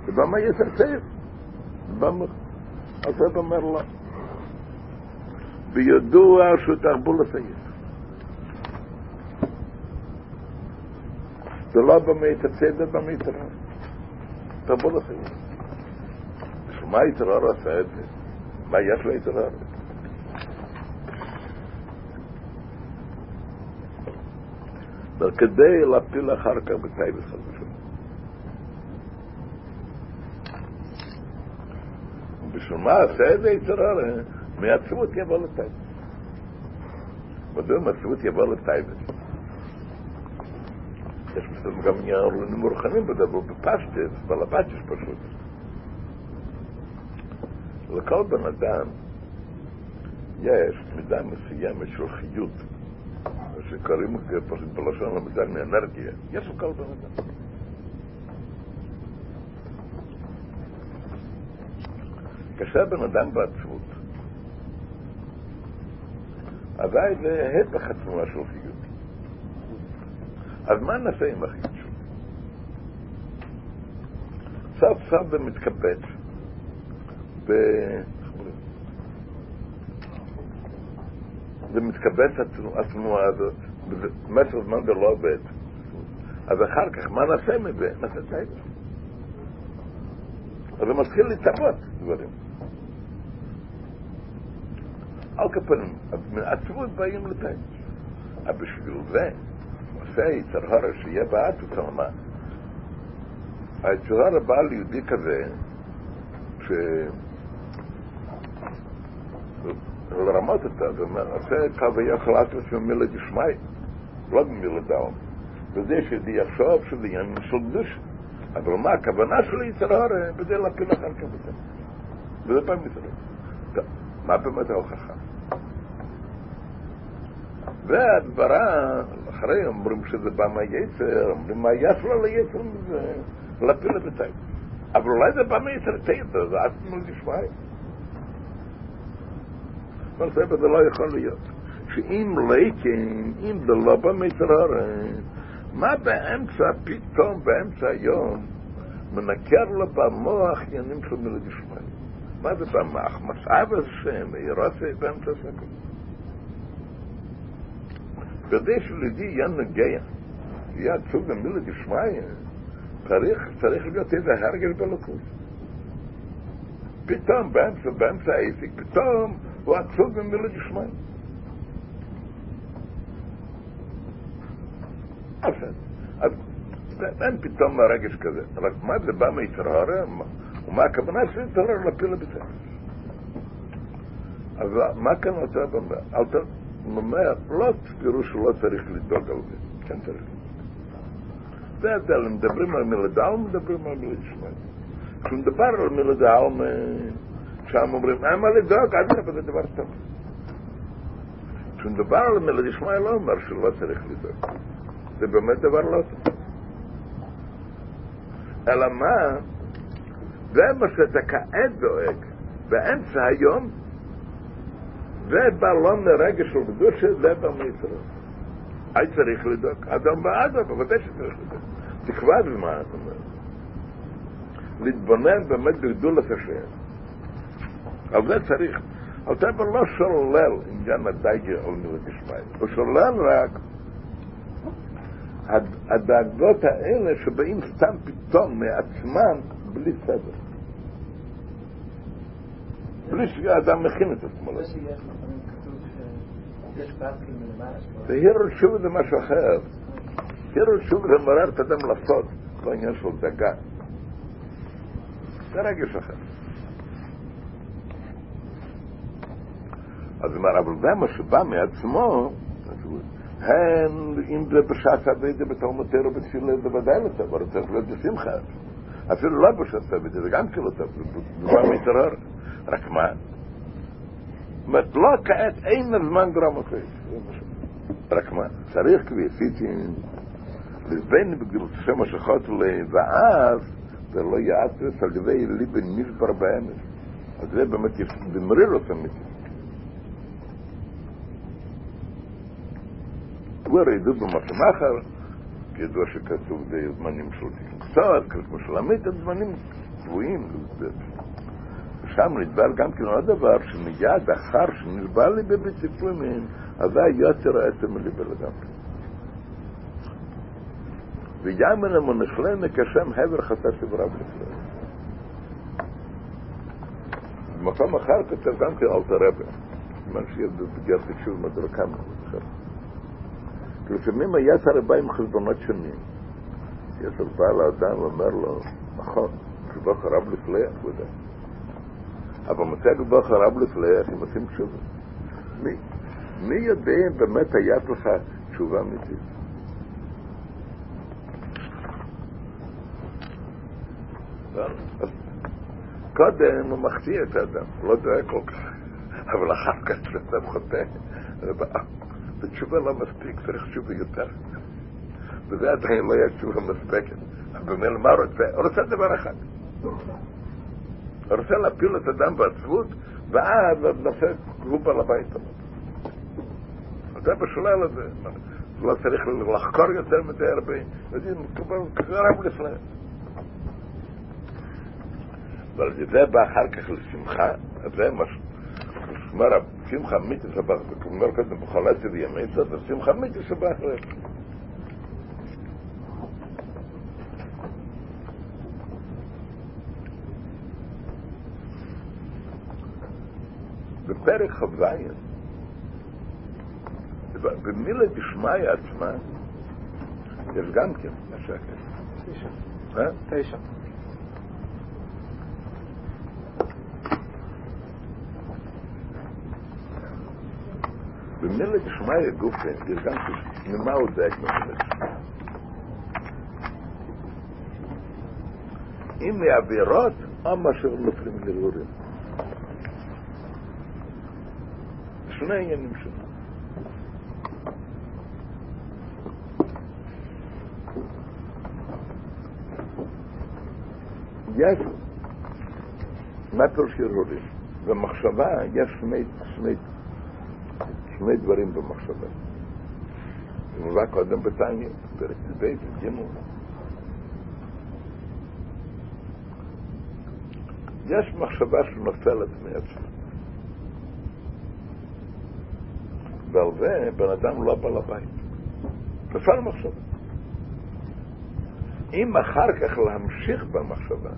זה בא מה יסר צעיר. אז זה אומר לו, בידוע שהוא תרבול לסייס. זה לא במה יתצא, זה במה יתרר. תרבול לסייס. בשביל מה יתרר עשה את זה? מה יש לו יתרר? כדי להפיל אחר כך בטייבס חד ושלום. בשביל מה עשה את זה יצרר? מעצבות יבוא לטייבס. מדוע מעצבות יבוא לטייבס? יש בסדר גם עניין עולים מורחמים בדבר, בפשטס, בלבטש פשוט. לכל בן אדם יש מידה מסוימת של חיות, שקוראים בלשון המדע מאנרגיה, יש לכל בן אדם. כאשר בן אדם בעצבות, אזי זה הפך עצמו של חיות. אז מה נעשה עם החיות שלו? סוף סוף זה מתקבץ ב... זה מתקבץ התנועה הזאת, במשך זמן זה לא עובד. אז אחר כך, מה נעשה מזה? נעשה טייבה. אז זה מתחיל להתאבות דברים. על כפנים, מעצבות באים לטייבה. אבל בשביל זה, עושה יצר הורה שיהיה מה? היצר הורה בא ליהודי כזה, ש... לרמות אותה, זה אומר, עושה קו ויכל אטרס במילה דשמי, לא במילה דאום. וזה שידי יחשוב שזה עניין של קדוש. אבל מה הכוונה של יצר הורה? בזה להפיל אחר כך בזה. וזה פעם מסתכל. מה באמת ההוכחה? והדברה, אחרי אומרים שזה בא מהיצר, אומרים מה יש לו ליצר מזה, להפיל את זה. אבל אולי זה בא מיצר תיתו, זה אז מול גשמי. אבל זה לא יכול להיות. שאם לייקן, אם זה לא בא מיצר הרי, מה באמצע, פתאום באמצע היום, מנקר לו במוח עניינים של מילה גשמי. מה זה במוח? מסעב השם, ירוסי באמצע הסקול. כדי שלידי יהיה נגע, יהיה עצוב במילה גשמי, צריך, צריך להיות איזה הרגל בלוקות. פתאום, באמצע, באמצע העסק, פתאום הוא עצוב במילה גשמי. אז אין פתאום רגש כזה. רק מה זה בא מיצר הרע? ומה הכוונה של יצר הרע לפיל לבית אז מה כאן רוצה אל. אומר, לא תסבירו שלא צריך לדאוג על זה. כן צריך. זה ההבדל, אם מדברים על מילה דאום, מדברים על מילה ישמעאל. כשמדבר על מילה דאום, שם אומרים, אין מה לדאוג, עד זה דבר טוב. כשמדבר על מילה ישמעאל, לא אומר שלא צריך לדאוג. זה באמת דבר לא טוב. אלא מה? זה מה שאתה כעת דואג, באמצע היום, זה בלון לרגע של קדושה, זה במצרה. אי צריך לדאוג. אדם באדם, בוודאי שצריך לדאוג. תקבע במה את אומרת. להתבונן באמת בגדולת השם. על זה צריך. אבל אתה לא שולל עניין הדייגה על מילה גשמי. הוא שולל רק הדאגות האלה שבאים סתם פתאום מעצמם בלי סדר. בלי שהאדם מכין את עצמו. זה והירו שוב זה משהו אחר. הירו שוב זה מרר את אדם לעשות, לא עניין של דאגה. זה רגש אחר. אז אומר, אבל זה מה שבא מעצמו, הן, אם זה בשעת עבודה בתלמותינו בתפילה, זה ודאי לא טוב, אבל צריך להיות בשמחה. אפילו לא בשעת עבודה, זה גם כן לא טוב, זה דבר מתעורר. רק מה? אומרת, לא כעת, אין זמן גרם אחרי. רק מה? צריך כבי עשיתי לבין בגדלות השם השכות ואז זה לא יעצרס על ידי ליבן נשבר באמס. אז זה באמת במריר אותם מתי. כבר ידעו במחר, כידוע שכתוב די זמנים של קצת, כמו של המת, זמנים צבועים. שם נדבר גם כן עוד דבר, שמיד אחר שנשבע לי בבציפומים, אזי יוצר העצם לי בלדם. ויאמן המונחלן כשם הבר חסר שברב לפני. במקום אחר כתב גם כן אל תרבה, מנשיר בגלל תקשוב מדרקה מאוד. לפעמים היצר בא עם חשבונות שונים. יצר בא לאדם ואומר לו, נכון, שבא חרב לפלח, ודאי. אבל מצג בו חרב לפלח, אם עושים תשובה. מי? מי יודע אם באמת היה לך תשובה אמיתית? קודם הוא מחטיא את האדם, לא דואג כל כך, אבל אחר כך כשאתה חוטא, ותשובה לא מספיק, צריך תשובה יותר. וזה עדיין לא היה תשובה מספקת. במילא מה רוצה? הוא רוצה דבר אחד. הוא רוצה להפיל את אדם בעצבות, ואז נעשה הוא בעל הבית. זה בשולל הזה. לא צריך לחקור יותר מדי הרבה. יודעים, קרב לפני. אבל זה בא אחר כך לשמחה, זה משהו. כלומר, שמחה מיתוס הבח, כלומר, קודם בחולת וימי זאת, שמחה מיתוס הבח. בפרק כ"ז, במילה דשמיא עצמה, יש גם כן השקט. תשע. אה? תשע. במילה דשמיא גופן, יש גם כן, ממה הוא דאג דשמיא? אם מעבירות, או מאשר נופלים לרורים. שני עניינים שונים. יש, מה פירוש הרהורים? במחשבה יש שני, שני, שני דברים במחשבה. זה מובא קודם בתניא, פרק ט"ב, ג' יש מחשבה שנופלת מעצמה. זה בן אדם לא בעל הבית. נפל מחשבה. אם אחר כך להמשיך במחשבה,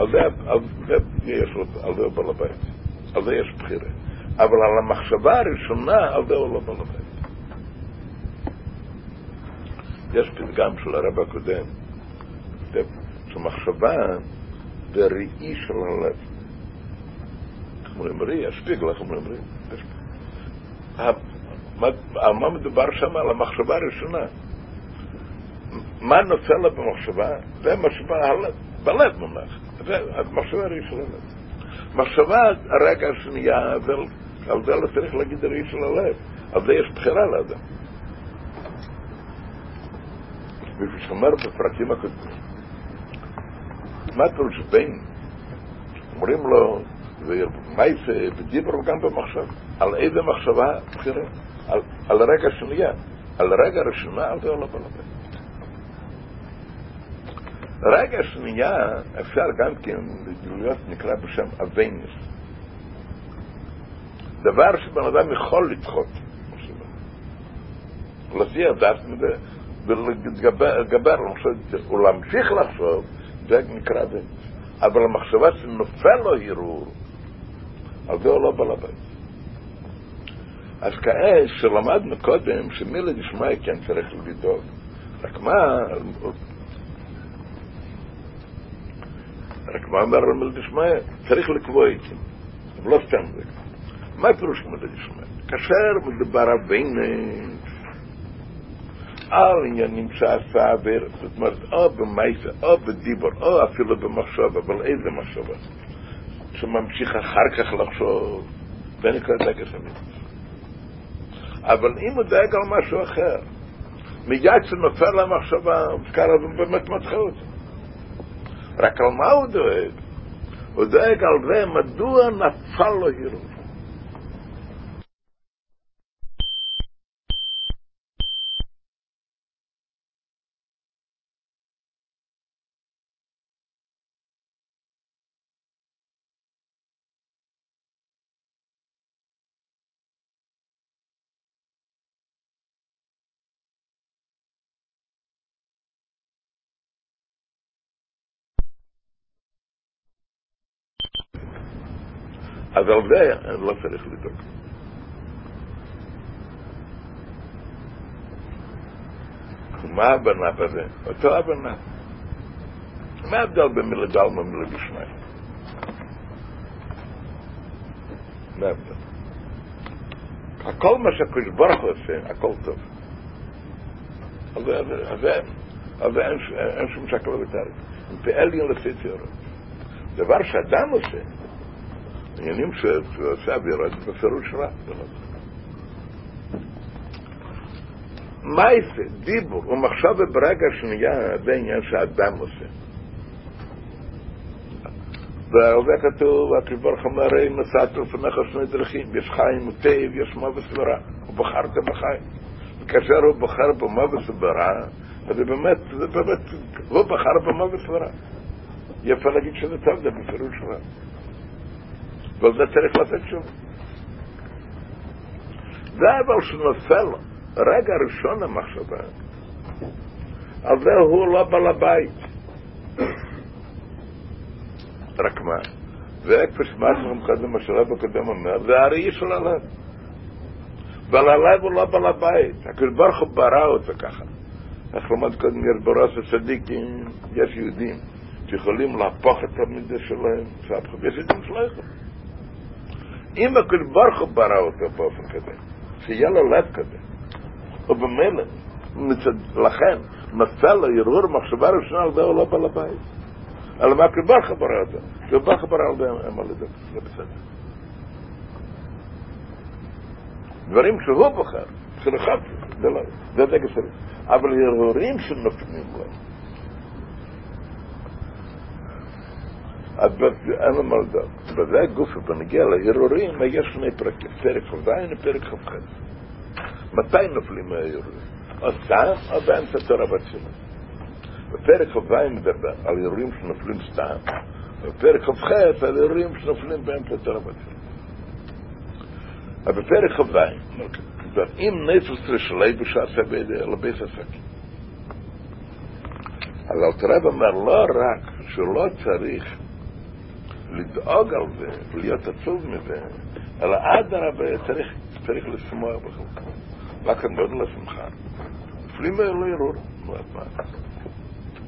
על זה, יש לו, על זה הוא בעל הבית. על זה יש בחירה. אבל על המחשבה הראשונה, על זה הוא לא הבית. יש פתגם של הרב הקודם, שמחשבה זה ראי של הלב. איך אומרים ראי? השפיגל, איך אומרים ראי? על מה מדובר שם? על המחשבה הראשונה. מה נופל לה במחשבה? זה מחשבה בלב מונח. זה המחשבה הלב. מחשבה, הרגע השנייה, על זה לא צריך להגיד הראי של הלב. על זה יש בחירה לאדם. וכפי שאומר בפרקים הקודמים, מה פירוש בין? אומרים לו, ומייסה, ודיברו גם במחשב, על איזה מחשבה בחירה? על, על הרגע השנייה. על הרגע הראשונה, על זה עולה בלבן. רגע השנייה אפשר גם כן להיות נקרא בשם אבנס. דבר שבן אדם יכול לדחות. לפי הדעת מזה, לחשוב, ולהמשיך לחשוב, זה נקרא אבנס. אבל המחשבה שנופל לו הרהור, על זה הוא לא בעל הבית. אז כעת שלמדנו קודם שמילה דשמיא כן צריך לדאוג. רק מה, רק מה אומר מילה דשמיא? צריך לקבוע איתי, אבל לא סתם זה. מה פירוש מילה דשמיא? כאשר מדובר הבינס על עניינים שעשה, זאת אומרת, או במייסה, או בדיבור, או אפילו במחשב, אבל איזה מחשבה? שממשיך אחר כך לחשוב, זה נקרא דגש אמיתי. אבל אם הוא דואג על משהו אחר, מיד שנופל למחשבה, כאן הוא באמת מתחיל אותו. רק על מה הוא דואג? הוא דואג על זה מדוע נפל לו הירור. אז על זה לא צריך לדאוג. מה הבנה בזה? אותו הבנה. מה ההבדל בין מילה דלמה ומילה בשמי? מה ההבדל? הכל מה שהקדוש ברוך הוא עושה, הכל טוב. זה אין שום שקל ותאריך. הם פעלים לפי ציורות. דבר שאדם עושה, עניינים שהוא עושה אווירות בפירוש רע. מייסה, דיבור ומחשבה ברגע שנייה זה עניין שאדם עושה. זה כתוב, הוא אומר, אם נסעת לפניך שני דרכים, יש חיים וטב, יש מוות ורע, ובחרת בחיים. וכאשר הוא בוחר במוות ורע, אז זה באמת, זה באמת, הוא בחר במוות ורע. יפה להגיד שזה טוב, זה בפירוש רע. ועל זה צריך לתת שוב. זה אבל שנופל, רגע ראשון המחשבה, על זה הוא לא בעל הבית. רק מה? זה כפי שאמרנו קודם, מה שרב הקודם אומר, זה הראי של הלב. ועל הלב הוא לא בעל הבית, הקדוש ברוך הוא ברא אותו ככה. איך למד קודם יש בראש הצדיקים, יש יהודים שיכולים להפוך את המידה שלהם, יש יהודים שלא יכולים. אם הקדוש ברוך הוא ברא אותו באופן כזה, שיהיה לו לב כזה, ובמילא, לכן, נפל לו הרהור מחשבה ראשונה על זה הוא לא בעל הבית. אלא מה הקדוש ברוך הוא ברא אותו. הקדוש ברוך הוא ברא על זה הם על זה, זה בסדר. דברים שהוא בוחר, של אחד, זה לא, זה דגל שלי. אבל הרהורים שנופלים לו, אז אין לו לדעת. בזה הגוף, בנגיע להרהורים, יש שני פרקים, פרק כ"ז ופרק כ"ח. מתי נופלים מההרהורים? או סתם או באמצע תורה בתפילה. בפרק כ"ז מדבר על הרהורים שנופלים סתם, בפרק כ"ח על הרהורים שנופלים באמצע תורה בתפילה. אבל בפרק כ"ז, אם נפש בשעשה בידי לבית עסקים. אז אלתרעב אומר, לא רק שלא צריך לדאוג על זה ולהיות עצוב מזה, אלא אדרבה צריך, צריך לשמוח בכלל. מה כאן מאוד לשמחה? נפלים לא יראו, נו, אז מה?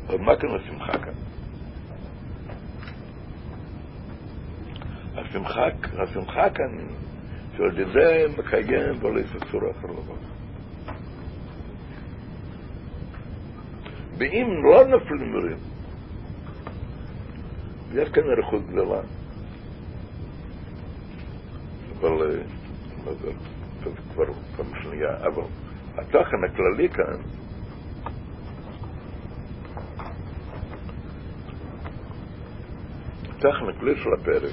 אז מה כאן לשמחה כאן? השמחה, השמחה כאן שעל ידי מקיים ולא יסצור אחר לבוא. ואם לא נפלים מרים, כאן אריכות גדולה. אבל זה כבר פעם שנייה, אבל התוכן הכללי כאן התוכן הכללי של הפרק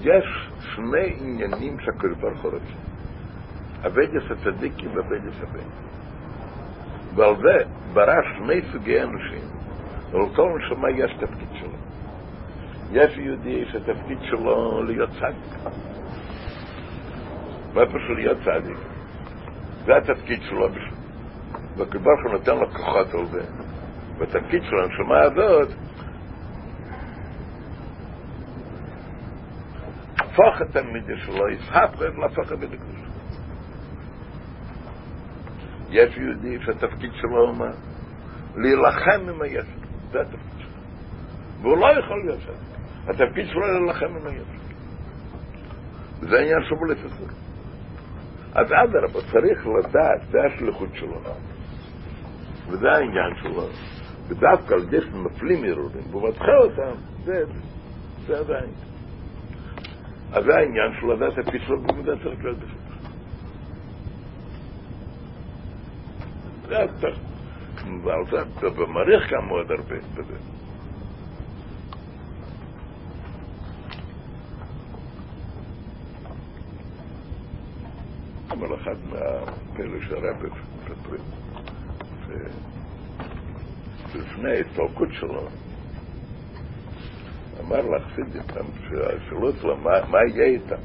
יש שני עניינים שהקדוש ברוך הוא רוצה. אבדיס הצדיקים ואבדיס הבן. ועל זה ברא שני סוגי אנשים, ולכל נשמה יש תפקיד שלו. יש יהודי שהתפקיד שלו להיות צדיק. מה פשוט להיות צדיק? זה התפקיד שלו. והקדוש הוא נותן לו כוחות על זה. והתפקיד של הנשמה הזאת להפוך את המידה שלו, יסהפך להפוך את הקדוש. יש יהודי שהתפקיד שלו אומר להילחם עם היצר, זה התפקיד שלו. והוא לא יכול להיות שם. התפקיד שלו להילחם עם היצר. זה העניין של בולט הסור. אז אדרבה, צריך לדעת, זה השליחות שלו. וזה העניין שלו. ודווקא על זה שנופלים הרהורים, והוא מתחיל אותם, זה, זה עדיין. אז זה העניין זה התפקיד שלו במידה צריך להיות בסדר. זה אתה, ועל זה אתה במעריך גם מאוד הרבה בזה. אבל אחד מהפלא שהרבי מספרים, שלפני ההתפרקות שלו, אמר לחסידים, שאלו אצלו, מה יהיה איתם?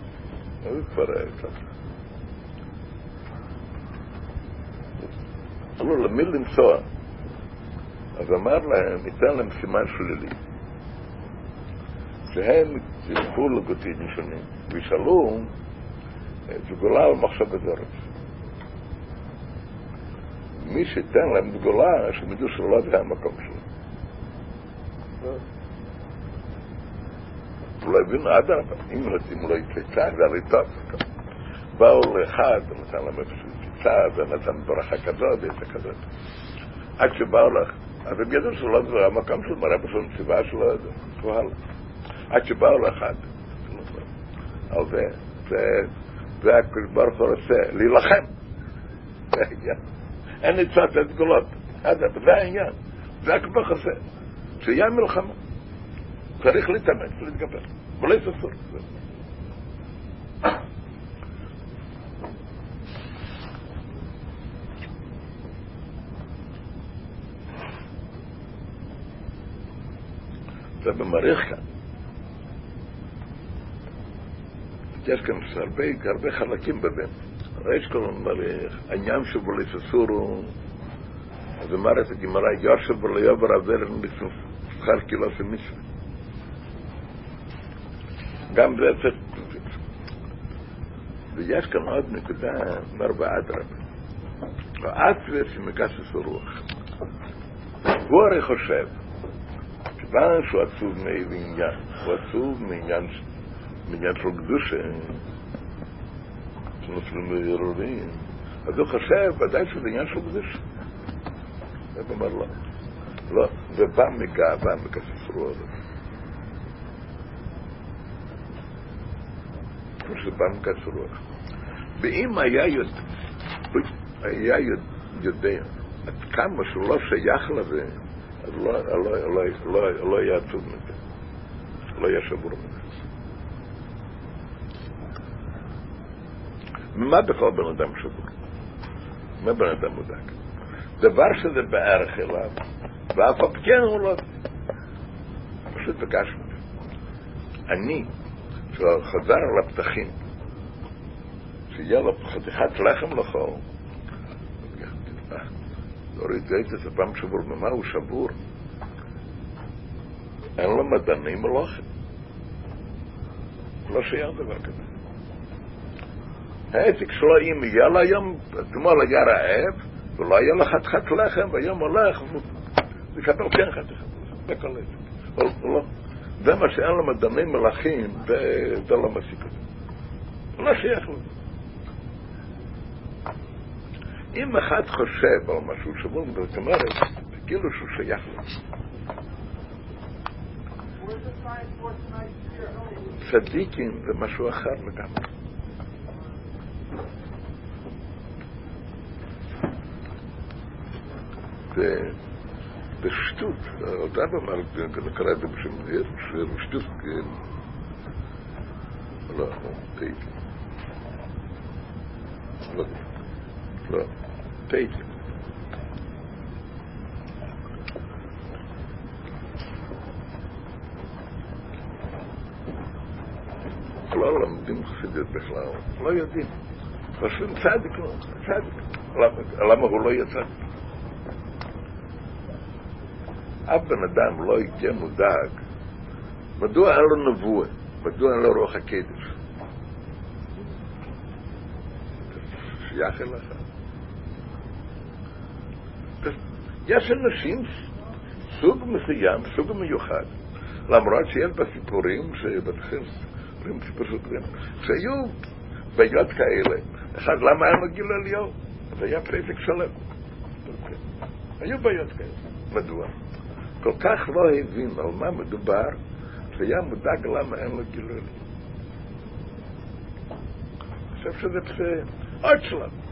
הוא כבר היה איתם. אמרו, למי לנסוע? אז אמר להם, ניתן להם סימן שלילי. שהם ילכו לגותים שונים, וישאלו סגולה על מחשבת ארץ. מי שייתן להם סגולה, שהם ידעו שלא זה המקום שלו. לא הבינו, אדרבה, אם הוא לא יצא, זה הרי טוב. באו לאחד, נתן להם איזושהי קיצה, ונתן ברכה כזאת, ואיזה כזאת. עד שבאו לך, אז הם ידעו שלא זה המקום של מראה בשביל ציבה שלו, והלאה. עד שבאו לאחד, על זה, זה הקדוש ברוך הוא רוצה, להילחם. אין עצת סגולות. זה העניין. זה הקדוש ברוך עושה. שיהיה מלחמה. צריך להתאמץ, להתגבר. ולא יססור. זה במעריך כאן. יש כאן הרבה, הרבה חלקים בבן. ריש כל מלך, העניין שבו לססורו, אז אומרת הגמרא, יושב ולא יעבר עבר שכר קילו של מצווה. גם זה צריך... ויש כאן עוד נקודה, אומר באדרבה. האטווה שמגסס הרוח. הוא הרי חושב, כיוון שהוא עצוב מעניין, הוא עצוב מעניין מעניין של קדושה, של נופלים ערעורים, אז הוא חושב, ודאי שזה עניין של קדושה. הוא אומר לא. לא, זה בא מגאווה, מכסף רוח. כמו שזה בא מכסף רוח. ואם היה יודע, היה יודע עד כמה שהוא לא שייך לזה, לא, היה עצוב מזה. לא היה שבור מזה. מה בכל בן אדם שבור? מה בן אדם מודק? דבר שזה בערך אליו, ואף על כן הוא לא... פשוט בגשמי. אני, שחזר על הפתחים, שיהיה לו חתיכת לחם לאכול, הוריד גייטס, הפעם שבור, במה הוא שבור? אין לו מדענים מלוכים. לא שייך דבר כזה. העסק שלו, אם יהיה לו היום, אתמול היה רעב, ולא היה לו חתיכת לחם, והיום הולך, ויקבל כן חתיכת לחם, בכל עסק. זה מה שאין לו מדענים מלכים, זה לא מסיק אותו. לא שייך לזה. אם אחד חושב על משהו שבור, זאת אומרת, כאילו שהוא שייך. צדיקים זה משהו אחר לגמרי. בשטות, הרב אמר, קרא את זה בשם שטות, לא, טייטל. לא, טייטל. לא לומדים חסידות בכלל, לא יודעים. חושבים צדיק, צדיק. למה הוא לא יצא? אף בן אדם לא יהיה מודאג, מדוע אין לו נבואה? מדוע אין לו רוח הקדש? שייך אליך. יש אנשים, סוג מסוים, סוג מיוחד, למרות שיש בסיפורים שבתחיל סיפורים סיפורים שהיו בעיות כאלה. אחד, למה אין לו גיל עליון? זה היה פסק שלם. היו בעיות כאלה. מדוע? כל כך לא הבין על מה מדובר, שהיה מודאג למה אין לו גילוי. אני חושב שזה עוד שלב.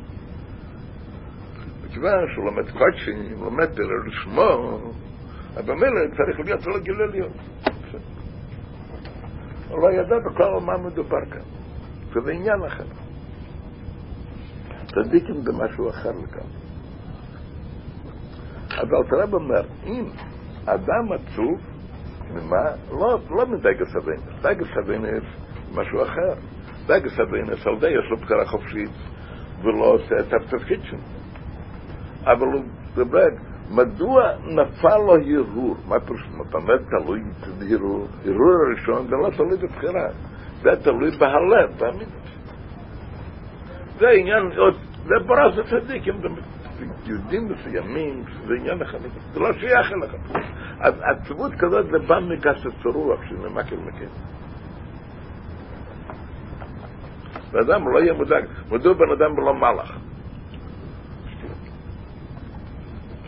מכיוון שהוא לומד קודשים, לומד לשמו, אז במילא צריך להיות לו גילוי להיות. הוא לא ידע בכלל על מה מדובר כאן. זה עניין אחר. צדיקים זה משהו אחר לכאן. אבל תראה אומר, אם אדם עצוב, ממה? לא, לא מדגס אבינס. דגס אבינס משהו אחר. דגס אבינס, על זה יש לו בחירה חופשית, ולא עושה את התפקיד שלו. אבל הוא דבר, מדוע נפל לו הרהור? מה פירוש? באמת תלוי בהרהור. הרהור הראשון זה לא תלוי בבחירה, זה תלוי בהלב, באמינות. זה עניין, זה ברס הצדיקים, יהודים מסוימים, זה עניין אחד, זה לא שייך אליך. אז עצבות כזאת זה בא מגסת רוח של מקל. ואדם לא יהיה מודאג, מדוע בן אדם ולא מלאך.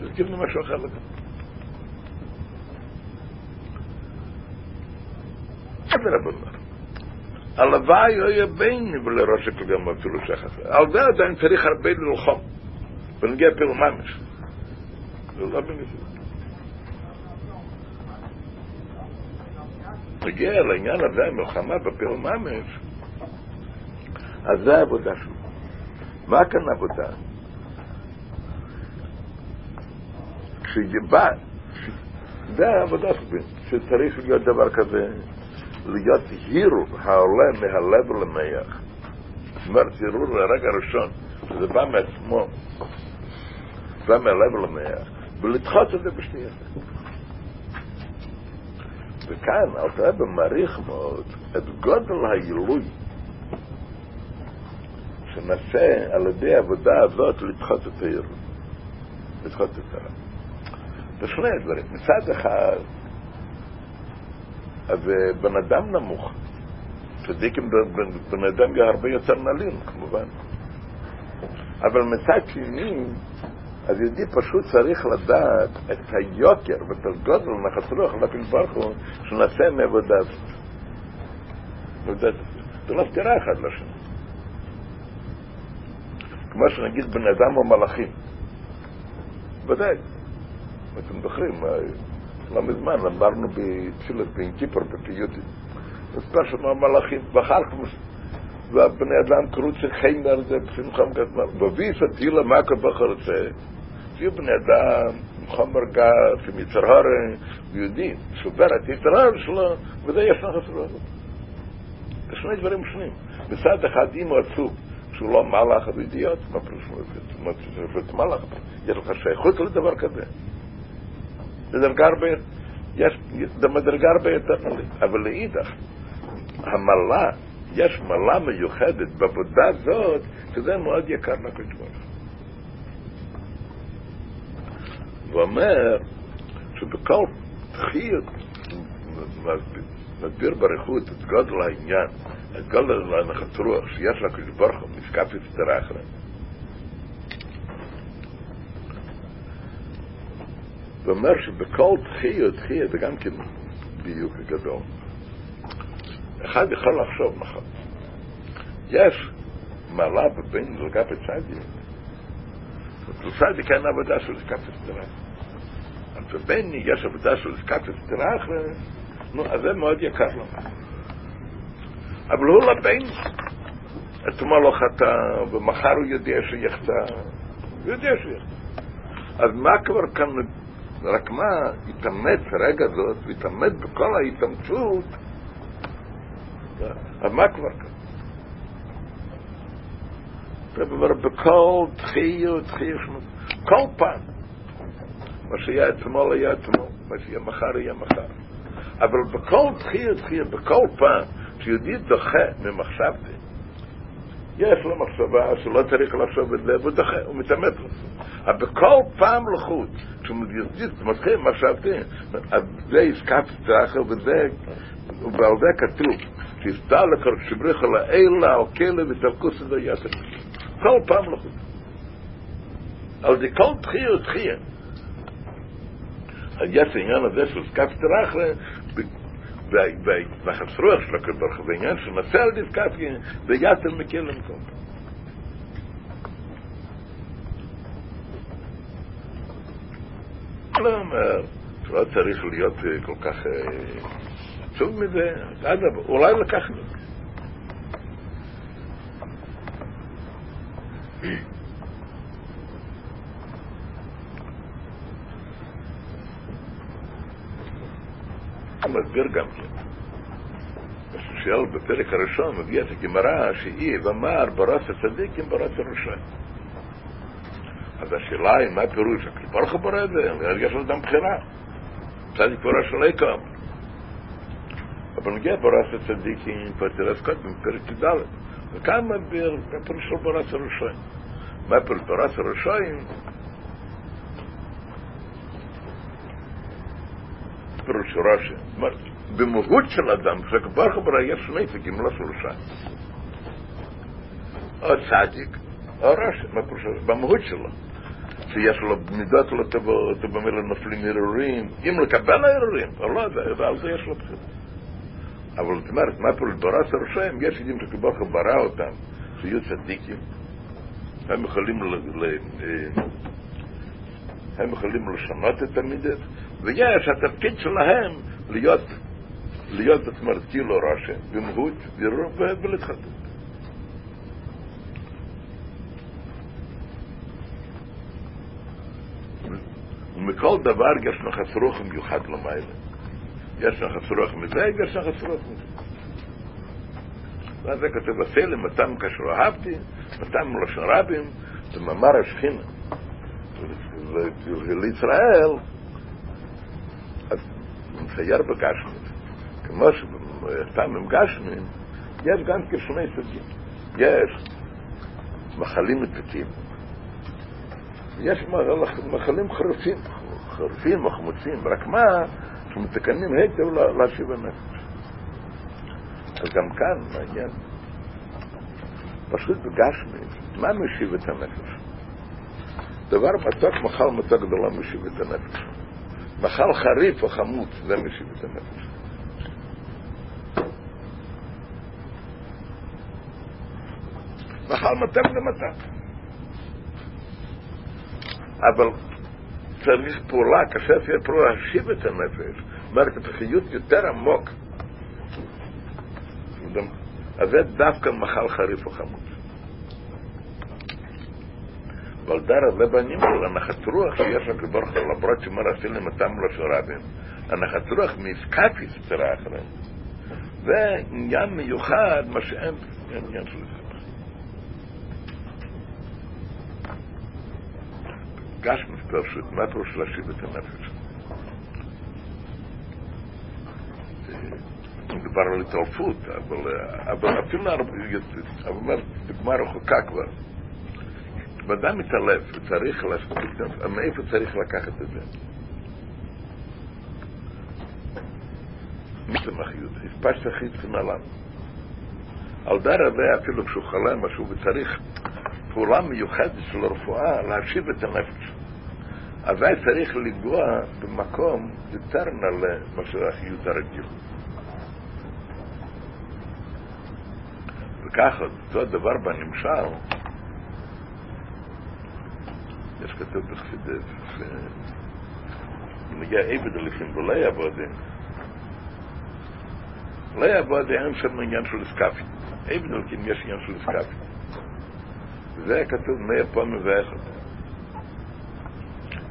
תזכיר לי משהו אחר. אדרבה, הלוואי יהיה ביני ולראש הקודם אפילו שכח. על זה עדיין צריך הרבה ללחום. ונגיע אפילו ממש. זה לא בנפרד. מגיע לעניין הזה, מלחמה בפיר ממש, אז זה העבודה שלו. מה כאן עבודה? כשבא, זה העבודה שלי, שצריך להיות דבר כזה, להיות הירו העולה מהלב למח. זאת הירו לרגע הראשון, שזה בא מעצמו, בא מהלב למח, ולדחות את זה בשנייה. וכאן אלתר מעריך מאוד את גודל העילוי שנעשה על ידי העבודה הזאת לדחות את העילוי, לדחות את הרע. זה שני דברים. מצד אחד, אז בן אדם נמוך. צדיקים בן אדם הרבה יותר נעלים, כמובן. אבל מצד שני, אז יהודי פשוט צריך לדעת את היוקר ואת הגודל נחת רוח ברוך הוא שנעשה מעבודה הזאת. זה לא סתירה אחד לשני. כמו שנגיד בן אדם או מלאכים. ודאי. אתם זוכרים, לא מזמן אמרנו בתפילת בין כיפר בפיוטי. מספר שם המלאכים, ואחר כך והבני אדם קראו חיימר זה בשמחם גדמר. וביס הטילה מה כבחר רוצה, שיהיו בני אדם חומר גס, עם יצר הרי, ויודעים, שובר את יצר הרי שלו, וזה יש לך. זה שני דברים שונים. מצד אחד, אם הוא עצוב, שהוא לא מלאך, הוא אידיוט, מה פירוש הוא מלאך? יש לך שייכות לדבר כזה. בדרגה הרבה, יש, במדרגה הרבה יותר נלית. אבל לאידך, המלה, יש מלה מיוחדת בעבודה זאת, שזה מאוד יקר לקדוש ברוך ואומר שבכל תחיות מסביר בריחות את גודל העניין, את גודל הנחת רוח שיש לקדוש ברוך הוא, נזקף יצטרך להם. ואומר שבכל תחיה, תחיה זה גם כן דיוק גדול. אחד יכול לחשוב נכון. יש מעלה בבין דרגת הצדיק. בצדיק אין עבודה של זקת הסתרה. אז בבין יש עבודה של זקת הסתרה, נו, אז זה מאוד יקר לו. אבל הוא לבן. אתמול לא חטא, ומחר הוא יודע שיחטא. הוא יודע שיחטא. אז מה כבר כאן רק מה, התאמץ רגע זאת, והתאמץ בכל ההתאמצות, אז מה כבר כאן? אבל בכל תחייה ותחייה שמות, כל פעם, מה שהיה אתמול היה אתמול, מה שיהיה מחר יהיה מחר. אבל בכל תחייה ותחייה, בכל פעם, שיהודי דוחה ממחשבתי, יש לו מחשבה שלא צריך לחשוב את זה, והוא דוחה, הוא מתאמץ לעשות. אבל בכל פעם לחוץ, כשהוא מתחיל מחשבתי, אז זה עסקת צחר וזה, ועל זה כתוב, שיסתר לכל שבריך על האלה, על כלא ותלכוס את היתר. כל פעם לחוץ. על זה כל תחייה הוא תחייה. אז יש העניין הזה של עסקת צחר, והחסרוח של הקדוש ברוך הוא, בעניין של מסע על דיסקפיה, ויתר מקל למקום. לא אומר, לא צריך להיות כל כך עצוב מזה, אגב, אולי לקחנו. מסביר גם כן. שואל בפרק הראשון מביא את הגמרא שהיא ואמר ברס הצדיקים ברס הרשעים. אז השאלה היא מה הפירוש, הוא בורא את זה, יש לאדם בחירה. צדיק בורא שלא יקם. אבל נגיע ברס הצדיקים, פרטרס קודם, פרק י"ד. וכאן מסביר הפירוש של ברס הרשעים. מה הפירוש ברס הרשעים? פירוש רש"י. במהות של אדם, כשכבר חברה יש שני תיקים, לא שלושה. או צדיק, או רש"י? במהות שלו. שיש לו מידות לא טובות, ובמילה נופלים הרהורים, אם לקבל הרהורים, או לא, ועל זה יש לו בחירה. אבל זאת אומרת, מה פירוש ברס הרשעים? יש יודעים שכבר ברא אותם, שיהיו צדיקים, הם יכולים הם יכולים לשנות את המידות, ויש התפקיד שלהם להיות, להיות, זאת אומרת, כאילו רושם, במהות, ולהתחתן. ומכל דבר יש לך צרוך מיוחד למעלה. יש לך צרוך מזה, יש לך צרוך מזה. ואז זה כתוב בסלם, מתם כאשר אהבתי, מתם מלשון רבים, זה מאמר השכינה. ולישראל, אז הוא מצייר בגשמית. כמו שפעם עם גשמין, יש גם כשני סוגים. יש מחלים מתוקים, יש מחלים חרופים, חרופים מחמוצים, רק מה, שמתקנים היטב להשיב הנפש. אז גם כאן מעניין. פשוט בגשמי, מה משיב את הנפש? דבר מתוק, מחל מתוק לא משיב את הנפש. מחל חריף או חמוץ, זה משיב את הנפש. מחל מתוק זה מתוק. אבל צריך פעולה, כאשר תהיה פעולה להשיב את הנפש, מערכת החיות יותר עמוק. אז זה דווקא מחל חריף או חמוץ. אבל דרך זה בנים של הנחת רוח שיש לך ברוך הוא, למרות שמר אפילו מתם לא של רבים, הנחת רוח מסקפיס צרה אחריהם. זה עניין מיוחד, מה שאין עניין של זה. גש פשוט, מה פירוש להשיב את הנפש? מדובר על התעלפות, אבל, אפילו אבל דוגמה רחוקה כבר. כשאדם מתעלף, הוא צריך, מאיפה צריך לקחת את זה? מסמכיות, הספשת חיצון עליו. על דרך זה אפילו כשהוא חולם משהו וצריך פעולה מיוחדת של הרפואה להשיב את הנפש. אבל צריך לנגוע במקום יותר נעלה מאשר החיות הרגיל. וככה, אותו הדבר בנמשל, יש כתוב בחסידס, שנגיע עבד הליכים ולא יעבודים. לא יעבוד אין שם עניין של סקאפי. עבד הליכים יש עניין של סקאפי. זה כתוב מאה פעם ואחד.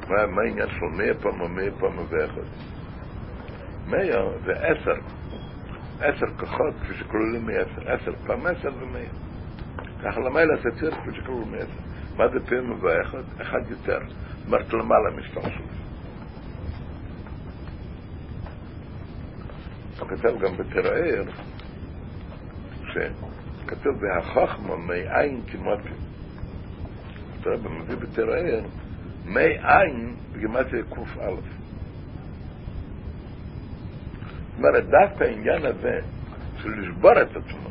מה, מה העניין של מאה פעם או מאה פעם ואחד? מאה זה עשר. עשר כוחות כפי שכלולים מעשר. עשר פעם עשר ומאה. ככה למעלה זה צריך כפי שכלולים מעשר. מה זה פעם ואחד? אחד יותר. אומרת למעלה שלוש. הוא כתב גם בתרער, שכתוב בהחוכמה מעין כמותי. הרב מביא בתרער, מי עין בגימטריה קא. זאת אומרת, דווקא העניין הזה של לשבור את עצמו,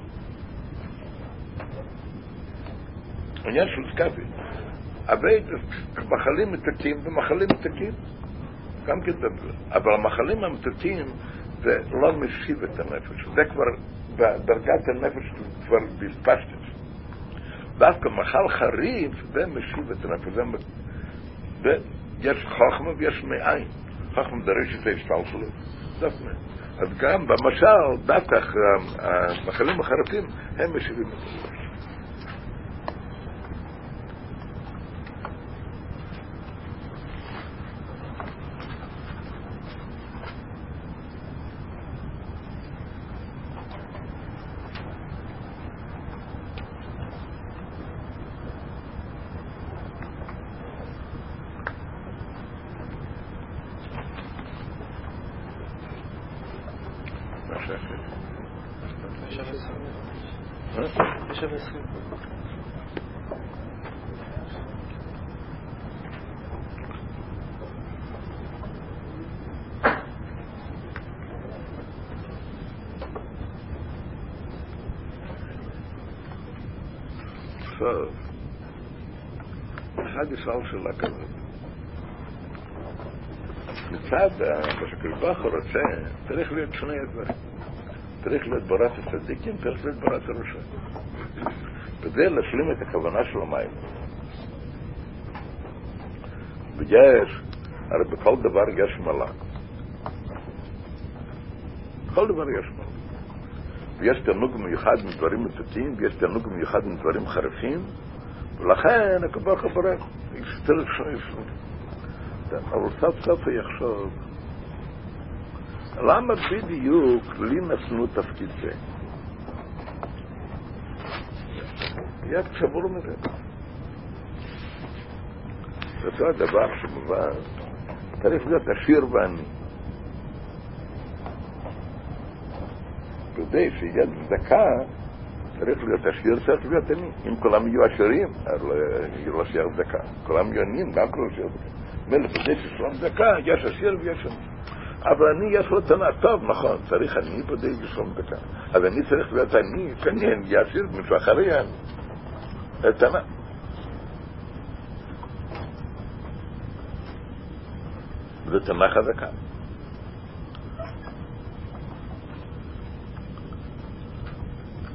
העניין של סקאפי, אבל מחלים מתוקים ומחלים מתוקים, גם כן דבר. אבל המחלים המתוקים זה לא משיב את הנפש, זה כבר בדרגת הנפש כבר בספשטס. דווקא מחל חריף, זה משיב את הנפש. יש חוכמה ויש מאין. חוכמה דרש את ההשפל שלו. דווקא. אז גם במשל, דווקא המחלים החרפים, הם משיבים את הנפש. ישאל שאלה כזאת. מצד מה ברוך הוא רוצה, צריך להיות שני דברים. צריך להיות בורת הצדיקים, צריך להיות בורת הרשעים. כדי להשלים את הכוונה של המים. ויש, הרי בכל דבר יש מלאק. כל דבר יש מלא. ויש תענוג מיוחד מדברים מתוקים, ויש תענוג מיוחד מדברים חריפים, ולכן בורא, יש צריך שויף. אבל סוף סוף הוא יחשוב, למה בדיוק לי נתנו תפקיד זה? מיד שבור מזה. זה הדבר שמובן, צריך להיות עשיר ועני. כדי שיהיה צדקה, צריך להיות עשיר, צריך להיות עני. אם כולם יהיו עשירים, לא שיהיה צדקה. כולם יהיו עניים, גם כולם שיהיה צדקה. מילא כדי ששלום צדקה, יש עשיר ויש עני. אבל אני יש לו תנא, טוב, נכון, צריך אני כדי לשלום צדקה. אז אני צריך להיות עני, שאני אהיה עשיר, מישהו אחר יהיה עני. תנא. זה תנא חזקה.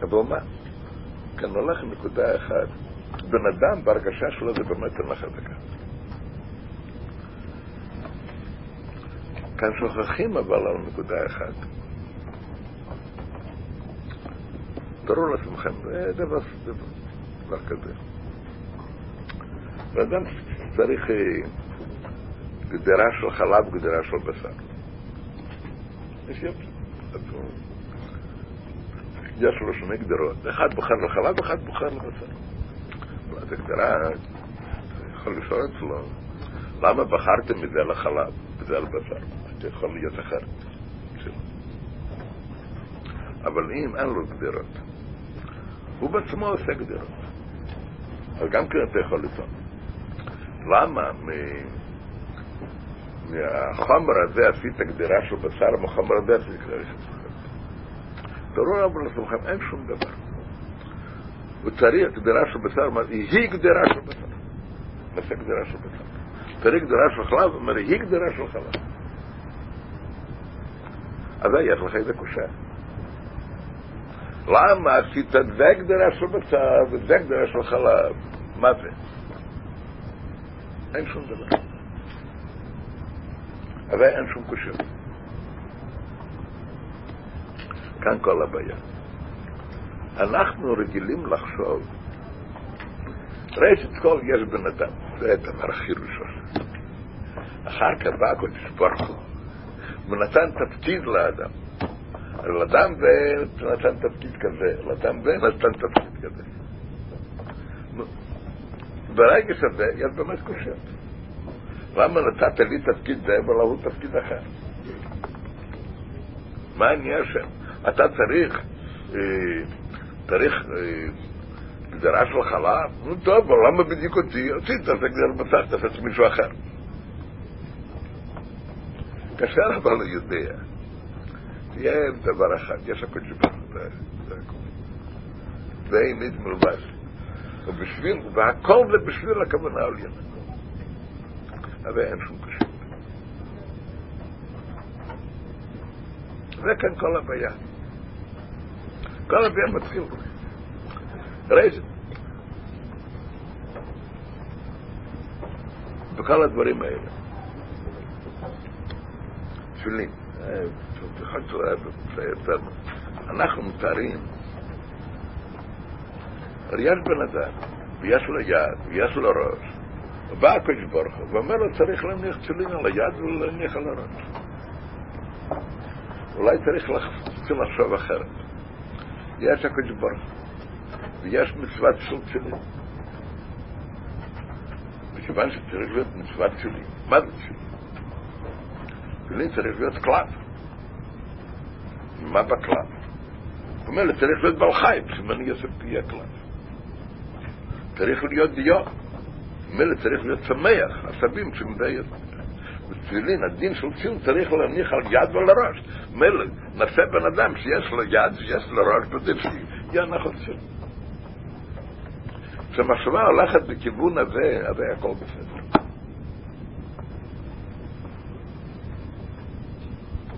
אבל מה? כאן הולך נקודה אחת. בן אדם בהרגשה שלו זה באמת תנא חזקה. כאן שוכחים אבל על נקודה אחת. תראו לעצמכם, זה דבר, דבר, כזה. בן אדם צריך גדרה של חלב, גדרה של בשר. יש יש לו שני גדרות, אחד בוחר לחלב, אחד בוחר לבשר. אז הגדרה, יכול לשאול אצלו, למה בחרתם מזה לחלב וזה לבשר? זה יכול להיות אחרת. אבל אם אין לו גדרות, הוא בעצמו עושה גדרות. אז גם כן אתה יכול לטעון. למה מהחומר הזה עשית גדרה של בשר, מהחומר הזה עשית גדרה של בשר? תראו אבל לעצמכם, אין שום דבר. הוא צריך גדרה של בשר, היא גדרה של בשר. נעשה גדרה של בשר. צריך גדרה של חלב, אומר, היא גדרה של חלב. אז יש לך איזה קושה. למה עשית זה גדרה של בשר וזה גדרה של חלב? מה זה? אין שום דבר. אבל אין שום קושה. כאן כל הבעיה. אנחנו רגילים לחשוב, ראשית כל יש בן אדם, זה הדבר הכי ראשון. אחר כך בא הקודש ברוך הוא, ונתן תפקיד לאדם. לאדם בן נתן תפקיד כזה, לאדם בן נתן תפקיד כזה. ברגע שזה יש באמת קושיות. למה נתת לי תפקיד זה ולהוא תפקיד אחר? מה העניין שם? אתה צריך, צריך גדרה של חלב? נו טוב, אבל למה בדיוק אותי? עשית, תעשה גדרה בשר, תעשה מישהו אחר. קשה אבל יודע. תהיה דבר אחד, יש הקודש ברוך זה הכל. זה אמת מלבש. ובשביל, והכל זה בשביל הכוונה עליונה. אבל אין שום קשה. זה כאן כל הבעיה. כל הבעיה מתחיל. ראיתי. בכל הדברים האלה. תפילין. אנחנו מתארים, יש בן אדם, ויש לו יד, ויש לו ראש, ובא הקדוש ברוך הוא, ואומר לו צריך להניח תפילין על היד ולהניח על הראש. אולי צריך לחשוב אחרת. יש הקדוש ברוך ויש מצוות של תפילין. מכיוון שצריך להיות מצוות תפילין. מה זה תפילין? תפילין צריך להיות קלף. מה בקלף? זאת אומרת, צריך להיות בעל חיים, שמני יוסף תהיה קלף. צריך להיות דיו. מילא צריך להיות שמח, עשבים שמדי בתפילין, הדין של תפילין צריך להניח על יד ועל הראש. מילא, נעשה בן אדם שיש לו יד ויש לו ראש, בדיוק שיהיה נכון תפילין. כשהמחשבה הולכת בכיוון הזה, היה הכל בסדר.